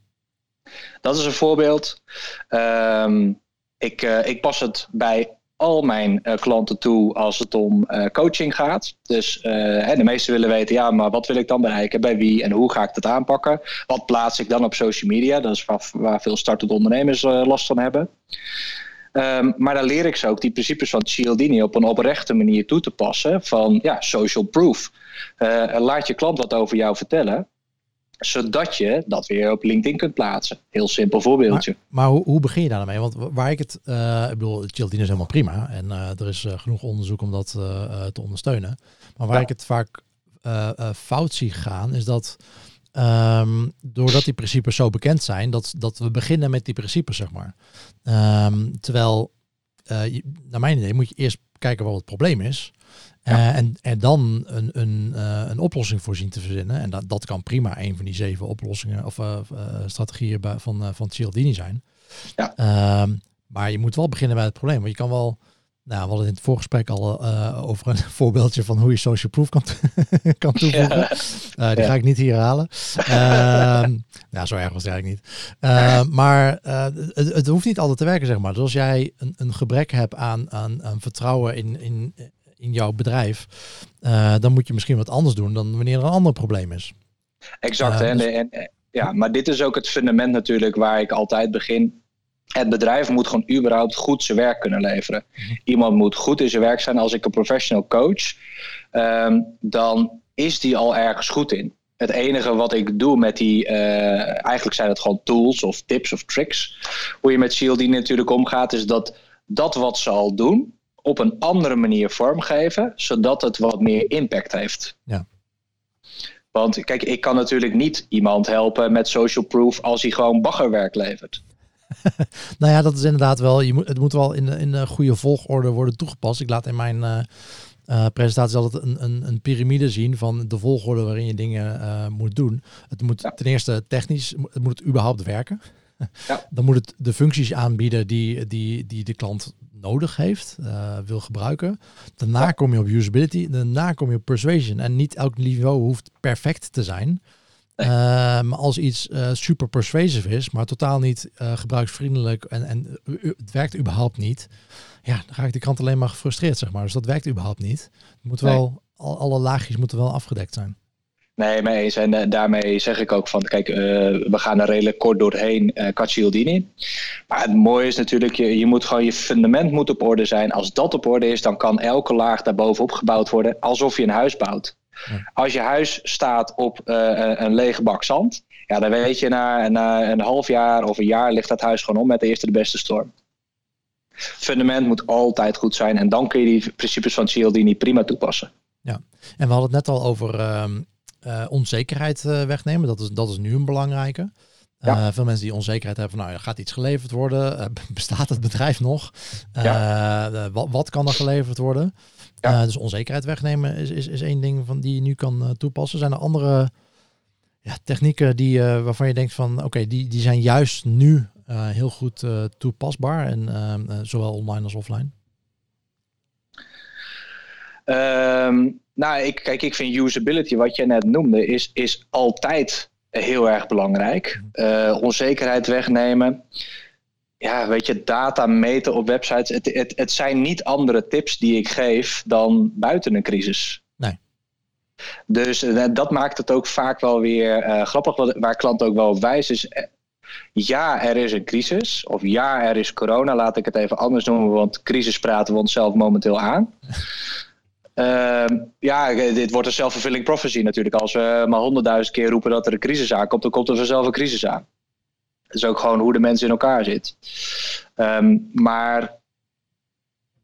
Dat is een voorbeeld. Um, ik, uh, ik pas het bij al mijn uh, klanten toe als het om uh, coaching gaat. Dus hè, de meesten willen weten, ja, maar wat wil ik dan bereiken? Bij wie en hoe ga ik dat aanpakken? Wat plaats ik dan op social media? Dat is waar, waar veel startende ondernemers last van hebben. Um, maar dan leer ik ze ook die principes van Cialdini op een oprechte manier toe te passen. Van ja, social proof. laat je klant wat over jou vertellen zodat je dat weer op LinkedIn kunt plaatsen. Heel simpel voorbeeldje. Maar, maar hoe, hoe, begin je daar dan mee? Want waar ik het, uh, ik bedoel, Chiltin is helemaal prima en uh, er is uh, genoeg onderzoek om dat te ondersteunen. Maar waar ja. ik het vaak fout zie gaan, is dat um, doordat die principes zo bekend zijn, dat, dat we beginnen met die principes, zeg maar. Um, terwijl, je, naar mijn idee, moet je eerst kijken wat het probleem is. Ja. Uh, en, en dan een, een, uh, een oplossing voor zien te verzinnen. En dat, dat kan prima een van die zeven oplossingen of uh, strategieën van, van Cialdini zijn. Ja. Ehm, maar je moet wel beginnen bij het probleem. Want je kan wel, nou, we hadden in het voorgesprek al over een voorbeeldje van hoe je social proof kan, kan toevoegen. Ja. die ja. ga ik niet hier halen. Ehm, nou, zo erg was het eigenlijk niet. Ehm, maar het, het, hoeft niet altijd te werken, zeg maar. Dus als jij een, een gebrek hebt aan, aan, aan vertrouwen in, in in jouw bedrijf, uh, dan moet je misschien wat anders doen dan wanneer er een ander probleem is. Exact. Uh, en, dus... en, en, ja, maar dit is ook het fundament natuurlijk waar ik altijd begin. Het bedrijf moet gewoon überhaupt goed zijn werk kunnen leveren. Iemand moet goed in zijn werk zijn. Als ik een professional coach, um, dan is die al ergens goed in. Het enige wat ik doe met die, uh, eigenlijk zijn het gewoon tools of tips of tricks. Hoe je met Shield natuurlijk omgaat, is dat dat wat ze al doen, op een andere manier vormgeven, zodat het wat meer impact heeft. Ja. Want kijk, ik kan natuurlijk niet iemand helpen met social proof als hij gewoon baggerwerk levert. nou ja, dat is inderdaad wel. Je moet, het moet wel in in de goede volgorde worden toegepast. Ik laat in mijn uh, uh, presentatie altijd een, een, een piramide zien van de volgorde waarin je dingen uh, moet doen. Het moet ja. ten eerste technisch, het moet het überhaupt werken. Ja. Dan moet het de functies aanbieden die, die, die de klant nodig heeft, uh, wil gebruiken. Daarna kom je op usability, daarna kom je op persuasion. En niet elk niveau hoeft perfect te zijn. Nee. Uh, maar als iets uh, super persuasive is, maar totaal niet gebruiksvriendelijk en, en het werkt überhaupt niet, ja, dan ga ik de kant alleen maar gefrustreerd, zeg maar. Dus dat werkt überhaupt niet. Het moet wel, nee. al, alle laagjes moeten wel afgedekt zijn. Nee, mee eens. En uh, daarmee zeg ik ook van, kijk, uh, we gaan er redelijk kort doorheen, uh, Caccialdini. Maar het mooie is natuurlijk, je, je moet gewoon je fundament moet op orde zijn. Als dat op orde is, dan kan elke laag daarbovenop gebouwd worden, alsof je een huis bouwt. Ja. Als je huis staat op een lege bak zand, ja, dan weet je na, na een half jaar of een jaar ligt dat huis gewoon om met de eerste de beste storm. Fundament moet altijd goed zijn en dan kun je die principes van Cialdini prima toepassen. Ja, en we hadden het net al over uh, onzekerheid uh, wegnemen. Dat is, dat is nu een belangrijke. Ja. veel mensen die onzekerheid hebben van, nou, gaat iets geleverd worden? bestaat het bedrijf nog? wat, wat, kan er geleverd worden? dus onzekerheid wegnemen is, is, is één ding van die je nu kan toepassen. Zijn er andere ja, technieken die, waarvan je denkt van, oké, die, die zijn juist nu heel goed toepasbaar en zowel online als offline? Um, nou, ik, kijk, ik vind usability, wat je net noemde, is, is altijd heel erg belangrijk. Uh, onzekerheid wegnemen. Ja, weet je, data meten op websites. Het, het, het zijn niet andere tips die ik geef dan buiten een crisis. Nee. Dus uh, dat maakt het ook vaak wel weer uh, grappig. Wat, waar klanten ook wel op wijzen is ja, er is een crisis. Of ja, er is corona. Laat ik het even anders noemen, want crisis praten we onszelf momenteel aan. Ehm, ja, dit wordt een self-fulfilling prophecy natuurlijk. Als we maar honderdduizend keer roepen dat er een crisis aankomt, dan komt er vanzelf een crisis aan. Dat is ook gewoon hoe de mensen in elkaar zitten. Ehm, maar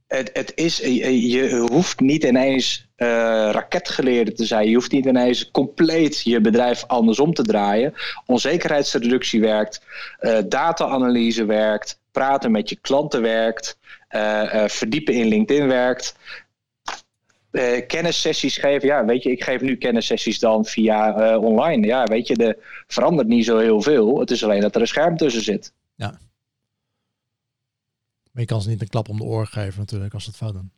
het, het is, je, hoeft niet ineens raketgeleerde te zijn. Je hoeft niet ineens compleet je bedrijf andersom te draaien. Onzekerheidsreductie werkt, uh, data-analyse werkt, praten met je klanten werkt, verdiepen in LinkedIn werkt uh, kennissessies geven. Ja, weet je, ik geef nu kennissessies dan via uh, online. Ja, weet je, er verandert niet zo heel veel. Het is alleen dat er een scherm tussen zit. Ja. Maar je kan ze niet een klap om de oren geven natuurlijk als ze het fout doen.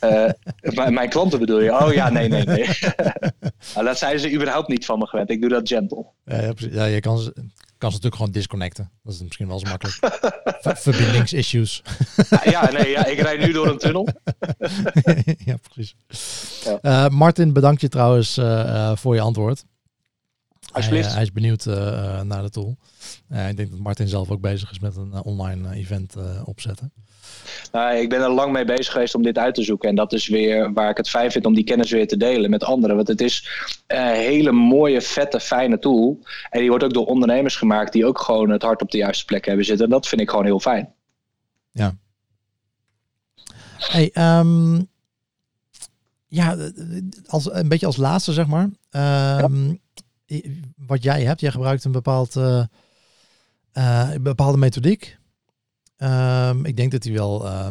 uh, mijn klanten bedoel je? Oh ja, nee, nee, nee. Nou, dat zijn ze überhaupt niet van me gewend. Ik doe dat gentle. Ja, ja, je kan ze, kan ze natuurlijk gewoon disconnecten. Dat is misschien wel zo makkelijk. Verbindingsissues. ja, nee, ja, ik rijd nu door een tunnel. ja, precies. Ja. Uh, Martin, bedankt je trouwens uh, voor je antwoord. Alsjeblieft. Hij, hij is benieuwd naar de tool. ik denk dat Martin zelf ook bezig is met een online event opzetten. Nou, ik ben er lang mee bezig geweest om dit uit te zoeken. En dat is weer waar ik het fijn vind om die kennis weer te delen met anderen. Want het is een hele mooie, vette, fijne tool. En die wordt ook door ondernemers gemaakt die ook gewoon het hart op de juiste plek hebben zitten. En dat vind ik gewoon heel fijn. Ja. Hey, um, ja, als, een beetje als laatste zeg maar. Um, Wat jij hebt, jij gebruikt een bepaald, uh, uh, bepaalde methodiek. Um, ik denk dat hij wel, uh,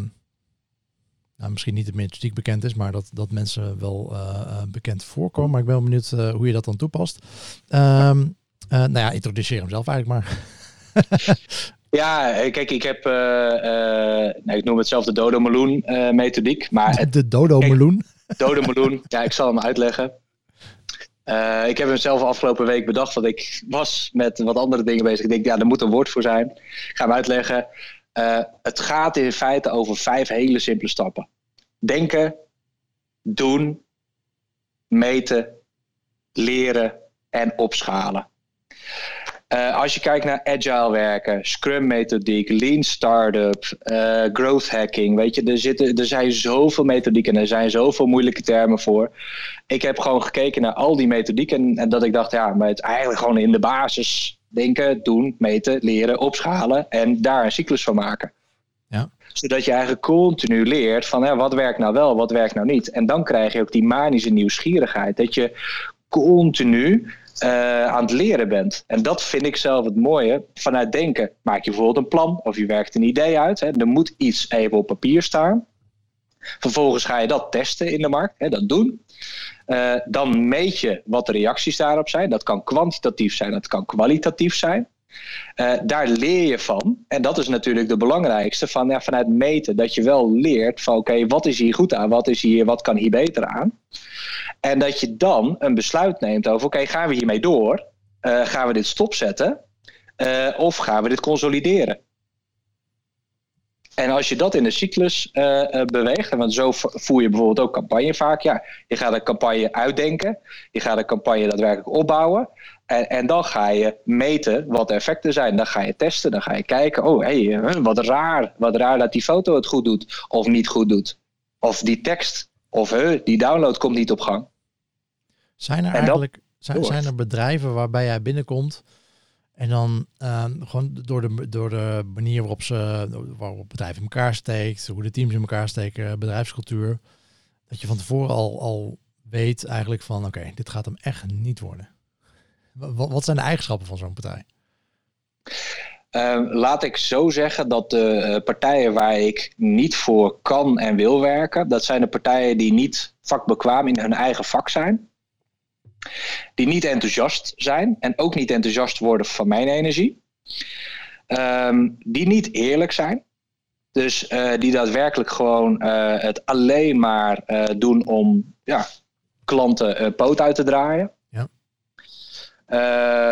nou, misschien niet het methodiek bekend is, maar dat, dat mensen wel uh, bekend voorkomen. Maar ik ben benieuwd uh, hoe je dat dan toepast. Um, nou ja, introduceer hem zelf eigenlijk maar. ja, kijk, ik heb, nou, ik noem het zelf de Dodo Meloen methodiek. Maar de Dodo Meloen? Dodo Meloen, ja, ik zal hem uitleggen. Uh, ik heb hem zelf afgelopen week bedacht, want ik was met wat andere dingen bezig. Ik denk, ja, er moet een woord voor zijn. Ik ga hem uitleggen. Uh, het gaat in feite over vijf hele simpele stappen. Denken, doen, meten, leren en opschalen. Uh, als je kijkt naar agile werken, scrum methodiek, lean startup, uh, growth hacking, weet je, er, zitten, er zijn zoveel methodieken en er zijn zoveel moeilijke termen voor. Ik heb gewoon gekeken naar al die methodieken en, en dat ik dacht, ja, maar het eigenlijk gewoon in de basis denken, doen, meten, leren, opschalen en daar een cyclus van maken. Ja. Zodat je eigenlijk continu leert van hè, wat werkt nou wel, wat werkt nou niet. En dan krijg je ook die manische nieuwsgierigheid. Dat je continu uh, aan het leren bent. En dat vind ik zelf het mooie. Vanuit denken maak je bijvoorbeeld een plan of je werkt een idee uit. Hè. Er moet iets even op papier staan. Vervolgens ga je dat testen in de markt, hè, dat doen. Uh, dan meet je wat de reacties daarop zijn. Dat kan kwantitatief zijn, dat kan kwalitatief zijn. Uh, daar leer je van. En dat is natuurlijk de belangrijkste van, ja, vanuit meten. Dat je wel leert van oké, wat is hier goed aan? Wat, is hier, wat kan hier beter aan? En dat je dan een besluit neemt over oké, gaan we hiermee door? Uh, gaan we dit stopzetten? Uh, of gaan we dit consolideren? En als je dat in de cyclus uh, beweegt, want zo voer je bijvoorbeeld ook campagne vaak. Ja, je gaat een campagne uitdenken, je gaat een campagne daadwerkelijk opbouwen. En, en dan ga je meten wat de effecten zijn. Dan ga je testen, dan ga je kijken. Oh, hey, wat raar. Wat raar dat die foto het goed doet of niet goed doet. Of die tekst of die download komt niet op gang. Zijn er eigenlijk zijn, zijn er bedrijven waarbij jij binnenkomt en dan uh, gewoon door de, door de manier waarop ze waarop het bedrijf in elkaar steekt, hoe de teams in elkaar steken, bedrijfscultuur, dat je van tevoren al, al weet eigenlijk van oké, okay, dit gaat hem echt niet worden. Wat, wat zijn de eigenschappen van zo'n partij? Uh, laat ik zo zeggen dat de uh, partijen waar ik niet voor kan en wil werken, dat zijn de partijen die niet vakbekwaam in hun eigen vak zijn. Die niet enthousiast zijn en ook niet enthousiast worden van mijn energie. Um, die niet eerlijk zijn. Dus uh, die daadwerkelijk gewoon het alleen maar doen om ja, klanten poot uit te draaien. Ja.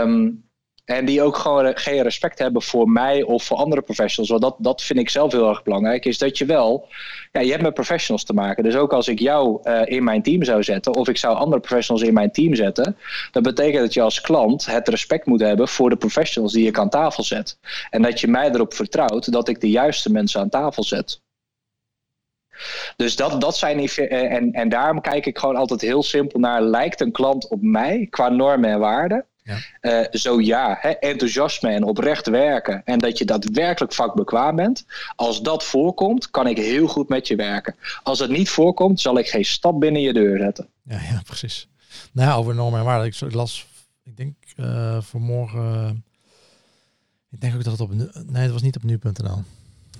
Um, en die ook gewoon geen respect hebben voor mij of voor andere professionals. Want dat, dat vind ik zelf heel erg belangrijk. Is dat je wel, ja, je hebt met professionals te maken. Dus ook als ik jou uh, in mijn team zou zetten, of ik zou andere professionals in mijn team zetten, dat betekent dat je als klant het respect moet hebben voor de professionals die ik aan tafel zet. En dat je mij erop vertrouwt dat ik de juiste mensen aan tafel zet. Dus dat, dat zijn eh, en, en daarom kijk ik gewoon altijd heel simpel naar: lijkt een klant op mij qua normen en waarden? Ja. Uh, zo ja, hè, enthousiasme en oprecht werken en dat je daadwerkelijk vakbekwaam bent. Als dat voorkomt, kan ik heel goed met je werken. Als het niet voorkomt, zal ik geen stap binnen je deur zetten. Ja, ja precies. Nou ja, over normen en waarden. Ik las, ik denk uh, vanmorgen, ik denk ook dat het op, nee, het was niet op nu.nl.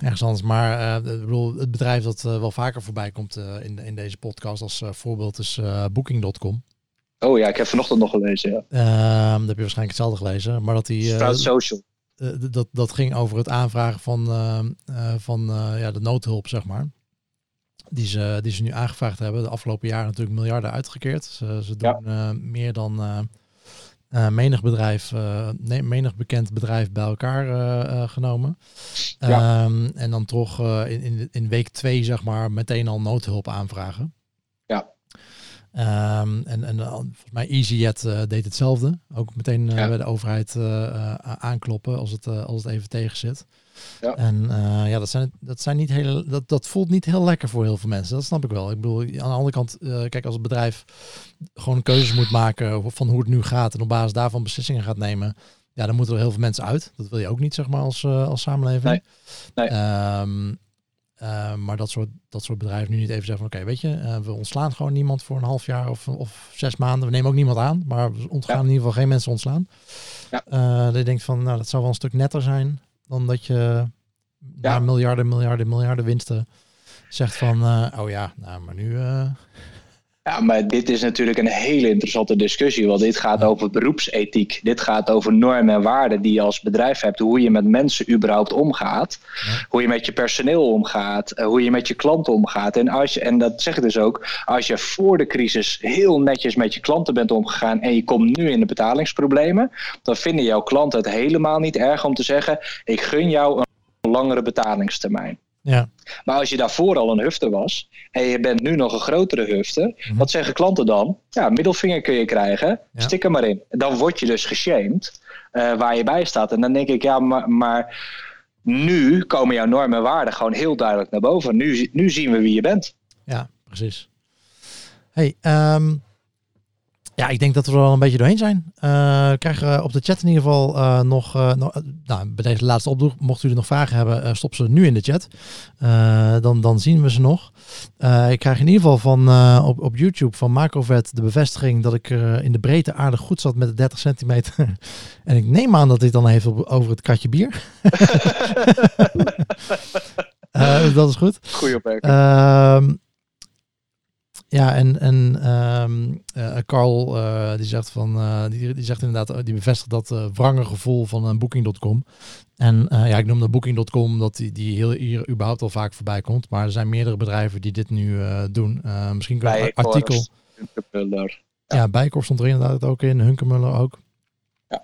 Ergens anders, maar uh, ik bedoel, het bedrijf dat wel vaker voorbij komt in, in deze podcast als voorbeeld is Booking.com. Oh ja, ik heb vanochtend nog gelezen. Ja. Uh, dat heb je waarschijnlijk hetzelfde gelezen. Maar dat die. Uh, Social. Uh, dat, dat ging over het aanvragen van, ehm, eh, van ja, de noodhulp, zeg maar. Die ze, die ze nu aangevraagd hebben. De afgelopen jaren natuurlijk miljarden uitgekeerd. Ze, ze doen ja. meer dan menig bedrijf, nee, menig bekend bedrijf bij elkaar genomen. Ja. Ehm, en dan toch in, in, in week twee, zeg maar, meteen al noodhulp aanvragen. Um, en en uh, volgens mij EasyJet uh, deed hetzelfde. Ook meteen uh, ja. bij de overheid aankloppen als het, als het even tegen zit. Ja. En ja, dat, zijn, dat, zijn niet hele, dat, dat voelt niet heel lekker voor heel veel mensen. Dat snap ik wel. Ik bedoel, aan de andere kant, kijk, als het bedrijf gewoon keuzes moet maken van hoe het nu gaat en op basis daarvan beslissingen gaat nemen, ja, dan moeten er heel veel mensen uit. Dat wil je ook niet, zeg maar, als, als samenleving. Nee. nee. Um, uh, maar dat soort, dat soort bedrijven nu niet even zeggen van oké, weet je, uh, we ontslaan gewoon niemand voor een half jaar of, of zes maanden. We nemen ook niemand aan, maar we ontgaan ja. in ieder geval geen mensen ontslaan. Ja. Uh, dat je denkt van nou, dat zou wel een stuk netter zijn dan dat je ja. miljarden, miljarden, miljarden winsten zegt van oh ja, nou maar nu ja, maar dit is natuurlijk een hele interessante discussie. Want dit gaat over beroepsethiek. Dit gaat over normen en waarden die je als bedrijf hebt. Hoe je met mensen überhaupt omgaat. Hoe je met je personeel omgaat. Eh, hoe je met je klanten omgaat. En, als je, en dat zeg ik dus ook. Als je voor de crisis heel netjes met je klanten bent omgegaan. En je komt nu in de betalingsproblemen. Dan vinden jouw klanten het helemaal niet erg om te zeggen. Ik gun jou een langere betalingstermijn. Ja. Maar als je daarvoor al een hufter was en je bent nu nog een grotere hufter, mhm. wat zeggen klanten dan? Ja, middelvinger kun je krijgen, stik er maar in. Dan word je dus geshamed uh, waar je bij staat. En dan denk ik, ja, maar, maar nu komen jouw normen en waarden gewoon heel duidelijk naar boven. Nu, nu zien we wie je bent. Ja, precies. Hey, um, ja, ik denk dat we er wel een beetje doorheen zijn. Uh, krijgen op de chat in ieder geval uh, nog, uh, nou, bij deze laatste oproep, mochten jullie nog vragen hebben, stop ze nu in de chat. dan, dan zien we ze nog. ik krijg in ieder geval van, op, op YouTube van Macrovet de bevestiging dat ik in de breedte aardig goed zat met de 30 centimeter. en ik neem aan dat dit dan heeft over het katje bier. dat is goed. Goeie opmerking. Ehm, ja, en, en um, uh, Carl uh, die zegt van uh, die, die zegt inderdaad, die bevestigt dat wrange gevoel van Booking.com. En ja, ik noemde Booking.com dat die, die heel hier überhaupt al vaak voorbij komt. Maar er zijn meerdere bedrijven die dit nu doen. misschien kan een artikel. Hunkemuller. Ja, ja Bijkorf stond er inderdaad ook in, Hunkemuller ook.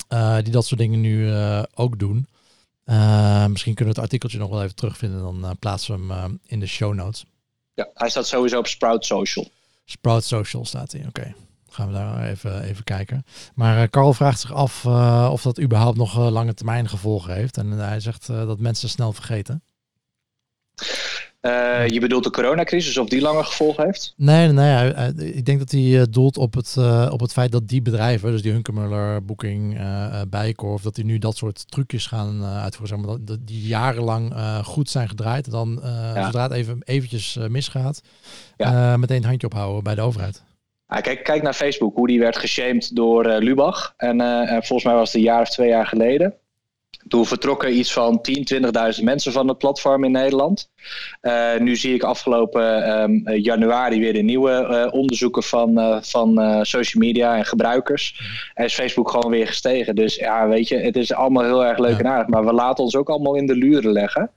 Ja. die dat soort dingen nu ook doen. misschien kunnen we het artikeltje nog wel even terugvinden. Dan plaatsen we hem in de show notes. Ja, hij staat sowieso op Sprout Social. Sprout Social staat hij, oké. Gaan we daar even, even kijken. Maar uh, Carl vraagt zich af uh, of dat überhaupt nog uh, lange termijn gevolgen heeft. En hij zegt dat mensen snel vergeten. Uh, je bedoelt de coronacrisis, of die lange gevolgen heeft? Nee, nee, ik denk dat hij doelt op het, uh, op het feit dat die bedrijven, dus die Hunkemuller, Booking, uh, Bijkorf, dat die nu dat soort trucjes gaan uitvoeren. Zeg maar, dat, die jarenlang goed zijn gedraaid. En dan, ja. zodra het even eventjes misgaat, ja. meteen het handje ophouden bij de overheid. Ah, kijk, kijk naar Facebook, hoe die werd geshamed door Lubach. En uh, volgens mij was het een jaar of twee jaar geleden. Toen vertrokken iets van 10, 20.000 mensen van het platform in Nederland. Uh, nu zie ik afgelopen um, januari weer de nieuwe onderzoeken van, van social media en gebruikers. En is Facebook gewoon weer gestegen. Dus ja, weet je, het is allemaal heel erg leuk ja. en aardig. Maar we laten ons ook allemaal in de luren leggen.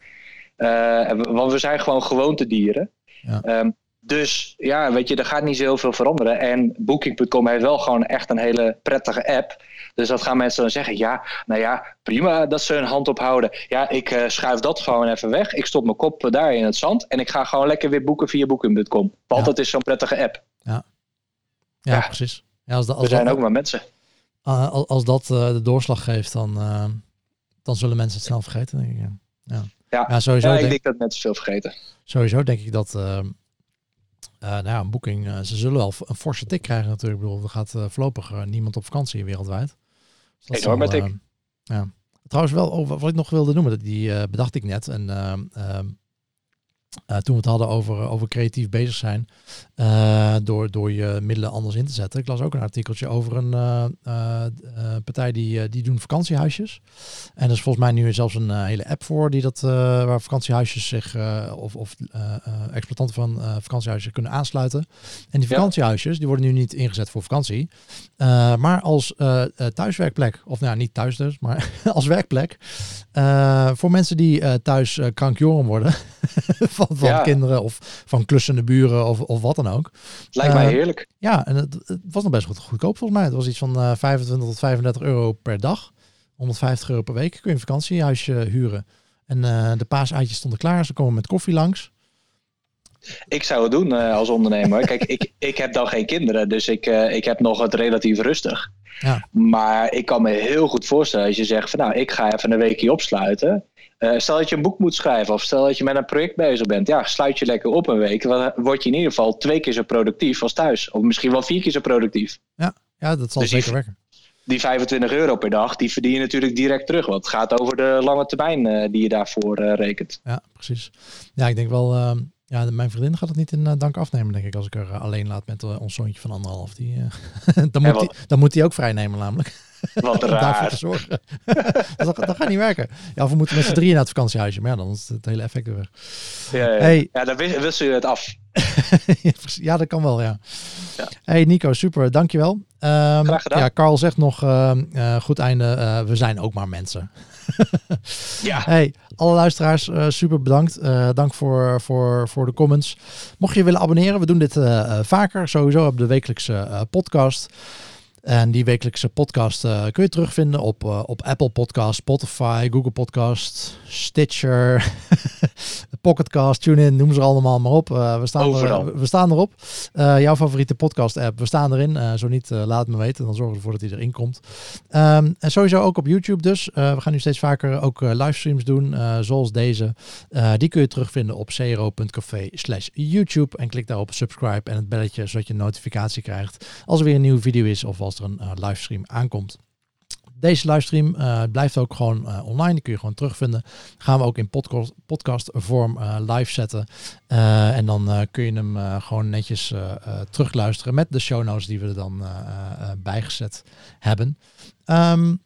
want we zijn gewoon gewoontedieren. Ja. Um, dus ja, weet je, er gaat niet zo heel veel veranderen. En Booking.com heeft wel gewoon echt een hele prettige app. Dus dat gaan mensen dan zeggen. Ja, nou ja, prima dat ze hun hand ophouden. Ja, ik uh, schuif dat gewoon even weg. Ik stop mijn kop daar in het zand. En ik ga gewoon lekker weer boeken via Booking.com. Want ja. dat is zo'n prettige app. Ja, ja, ja. precies. Ja, als de, als We zijn dat, ook maar mensen. Uh, als, als dat uh, de doorslag geeft, dan, uh, dan zullen mensen het snel vergeten, denk ik. Ja, ja. sowieso. Ik denk, denk dat mensen veel vergeten. Sowieso denk ik dat uh, nou ja, een boeking, uh, ze zullen wel een forse tik krijgen natuurlijk. Ik bedoel, er gaat uh, voorlopig niemand op vakantie wereldwijd. Dus Enorm met tik. ja. Trouwens wel, over, wat ik nog wilde noemen, die bedacht ik net. En ehm, uh, toen we het hadden over, over creatief bezig zijn, uh, door, door je middelen anders in te zetten. Ik las ook een artikeltje over een uh, partij die, die doen vakantiehuisjes. En er is volgens mij nu zelfs een hele app voor die dat, waar vakantiehuisjes zich, of, of exploitanten van vakantiehuizen kunnen aansluiten. En die vakantiehuisjes, die worden nu niet ingezet voor vakantie, maar als thuiswerkplek. Of nou ja, niet thuis dus, maar als werkplek. voor mensen die thuis krankjoren worden. van, van ja. kinderen of van klussende buren of, of wat dan ook. Lijkt mij heerlijk. Ja, en het, het, was nog best goed goedkoop volgens mij. Het was iets van uh, 25 tot 35 euro per dag. 150 euro per week kun je een vakantiehuisje huren. En uh, de paaseitjes stonden klaar. Ze komen met koffie langs. Ik zou het doen uh, als ondernemer. Kijk, ik, ik heb dan geen kinderen, dus ik, uh, ik heb nog het relatief rustig. Ja. Maar ik kan me heel goed voorstellen als je zegt van nou, ik ga even een weekje opsluiten. Uh, stel dat je een boek moet schrijven of stel dat je met een project bezig bent. Ja, sluit je lekker op een week. Dan word je in ieder geval twee keer zo productief als thuis. Of misschien wel vier keer zo productief. Ja, ja dat zal dus zeker werken. Die 25 euro per dag, die verdien je natuurlijk direct terug. Want het gaat over de lange termijn uh, die je daarvoor uh, rekent. Ja, precies. Ja, ik denk wel... Ehm, ja, mijn vriendin gaat het niet in dank afnemen, denk ik, als ik er alleen laat met ons zoontje van anderhalf. Die, dan, moet die, dan moet hij ook vrij nemen, namelijk. Wat raar. daarvoor te zorgen. dat, dat, gaat niet werken. Ja, of we moeten met z'n drieën naar het vakantiehuisje. Maar ja, dan is het hele effect weer weg. Ja, ja. Hey. ja dan wissel je het af. ja, dat kan wel, ja. ja. Hey Nico, super. Dankjewel. Um, Graag gedaan. Ja, Carl zegt nog, uh, uh, goed einde, uh, we zijn ook maar mensen. ja. Hey, alle luisteraars, super bedankt. dank voor, voor, voor de comments. Mocht je willen abonneren, we doen dit vaker. Sowieso op de wekelijkse podcast. En die wekelijkse podcast uh, kun je terugvinden op, uh, op Apple Podcast, Spotify, Google Podcast, Stitcher, Pocketcast, TuneIn, noem ze allemaal maar op. Uh, we, staan er, we staan erop. jouw favoriete podcast app, we staan erin. zo niet, laat het me weten. Dan zorgen we ervoor dat hij erin komt. Um, en sowieso ook op YouTube dus. we gaan nu steeds vaker ook livestreams doen, zoals deze. die kun je terugvinden op cro.café slash YouTube. En klik daar op subscribe en het belletje, zodat je een notificatie krijgt als er weer een nieuwe video is of als er een uh, livestream aankomt. Deze livestream uh, blijft ook gewoon uh, online. Die kun je gewoon terugvinden. Gaan we ook in podcast, podcast vorm live zetten. en dan kun je hem gewoon netjes terugluisteren met de show notes die we er dan bijgezet hebben. Um,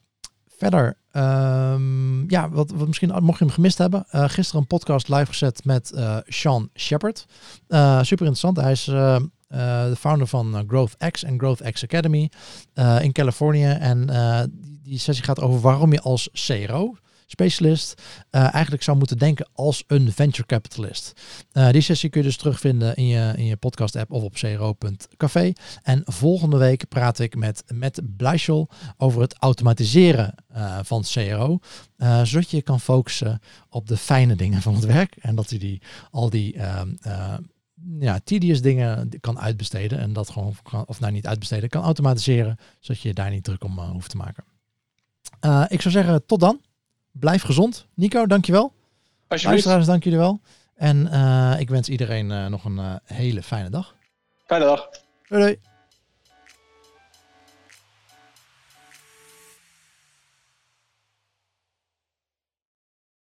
verder, um, ja, wat, wat misschien mocht je hem gemist hebben. gisteren een podcast live gezet met Sean Shepard. super interessant. Hij is de founder van uh, Growth X en Growth X Academy uh, in Californië. En die, die, sessie gaat over waarom je als CRO specialist eigenlijk zou moeten denken als een venture capitalist. die sessie kun je dus terugvinden in je, in je podcast app of op cro.café. En volgende week praat ik met Blijschel over het automatiseren van CRO. zodat je kan focussen op de fijne dingen van het werk. En dat je die, al die ehm, ja, tedious dingen kan uitbesteden. En dat gewoon, of nou niet uitbesteden, kan automatiseren. Zodat je daar niet druk om uh, hoeft te maken. Uh, ik zou zeggen, tot dan. Blijf gezond. Nico, dankjewel. Luisteraars, dank jullie wel. En uh, ik wens iedereen nog een hele fijne dag. Fijne dag. Doei. doei.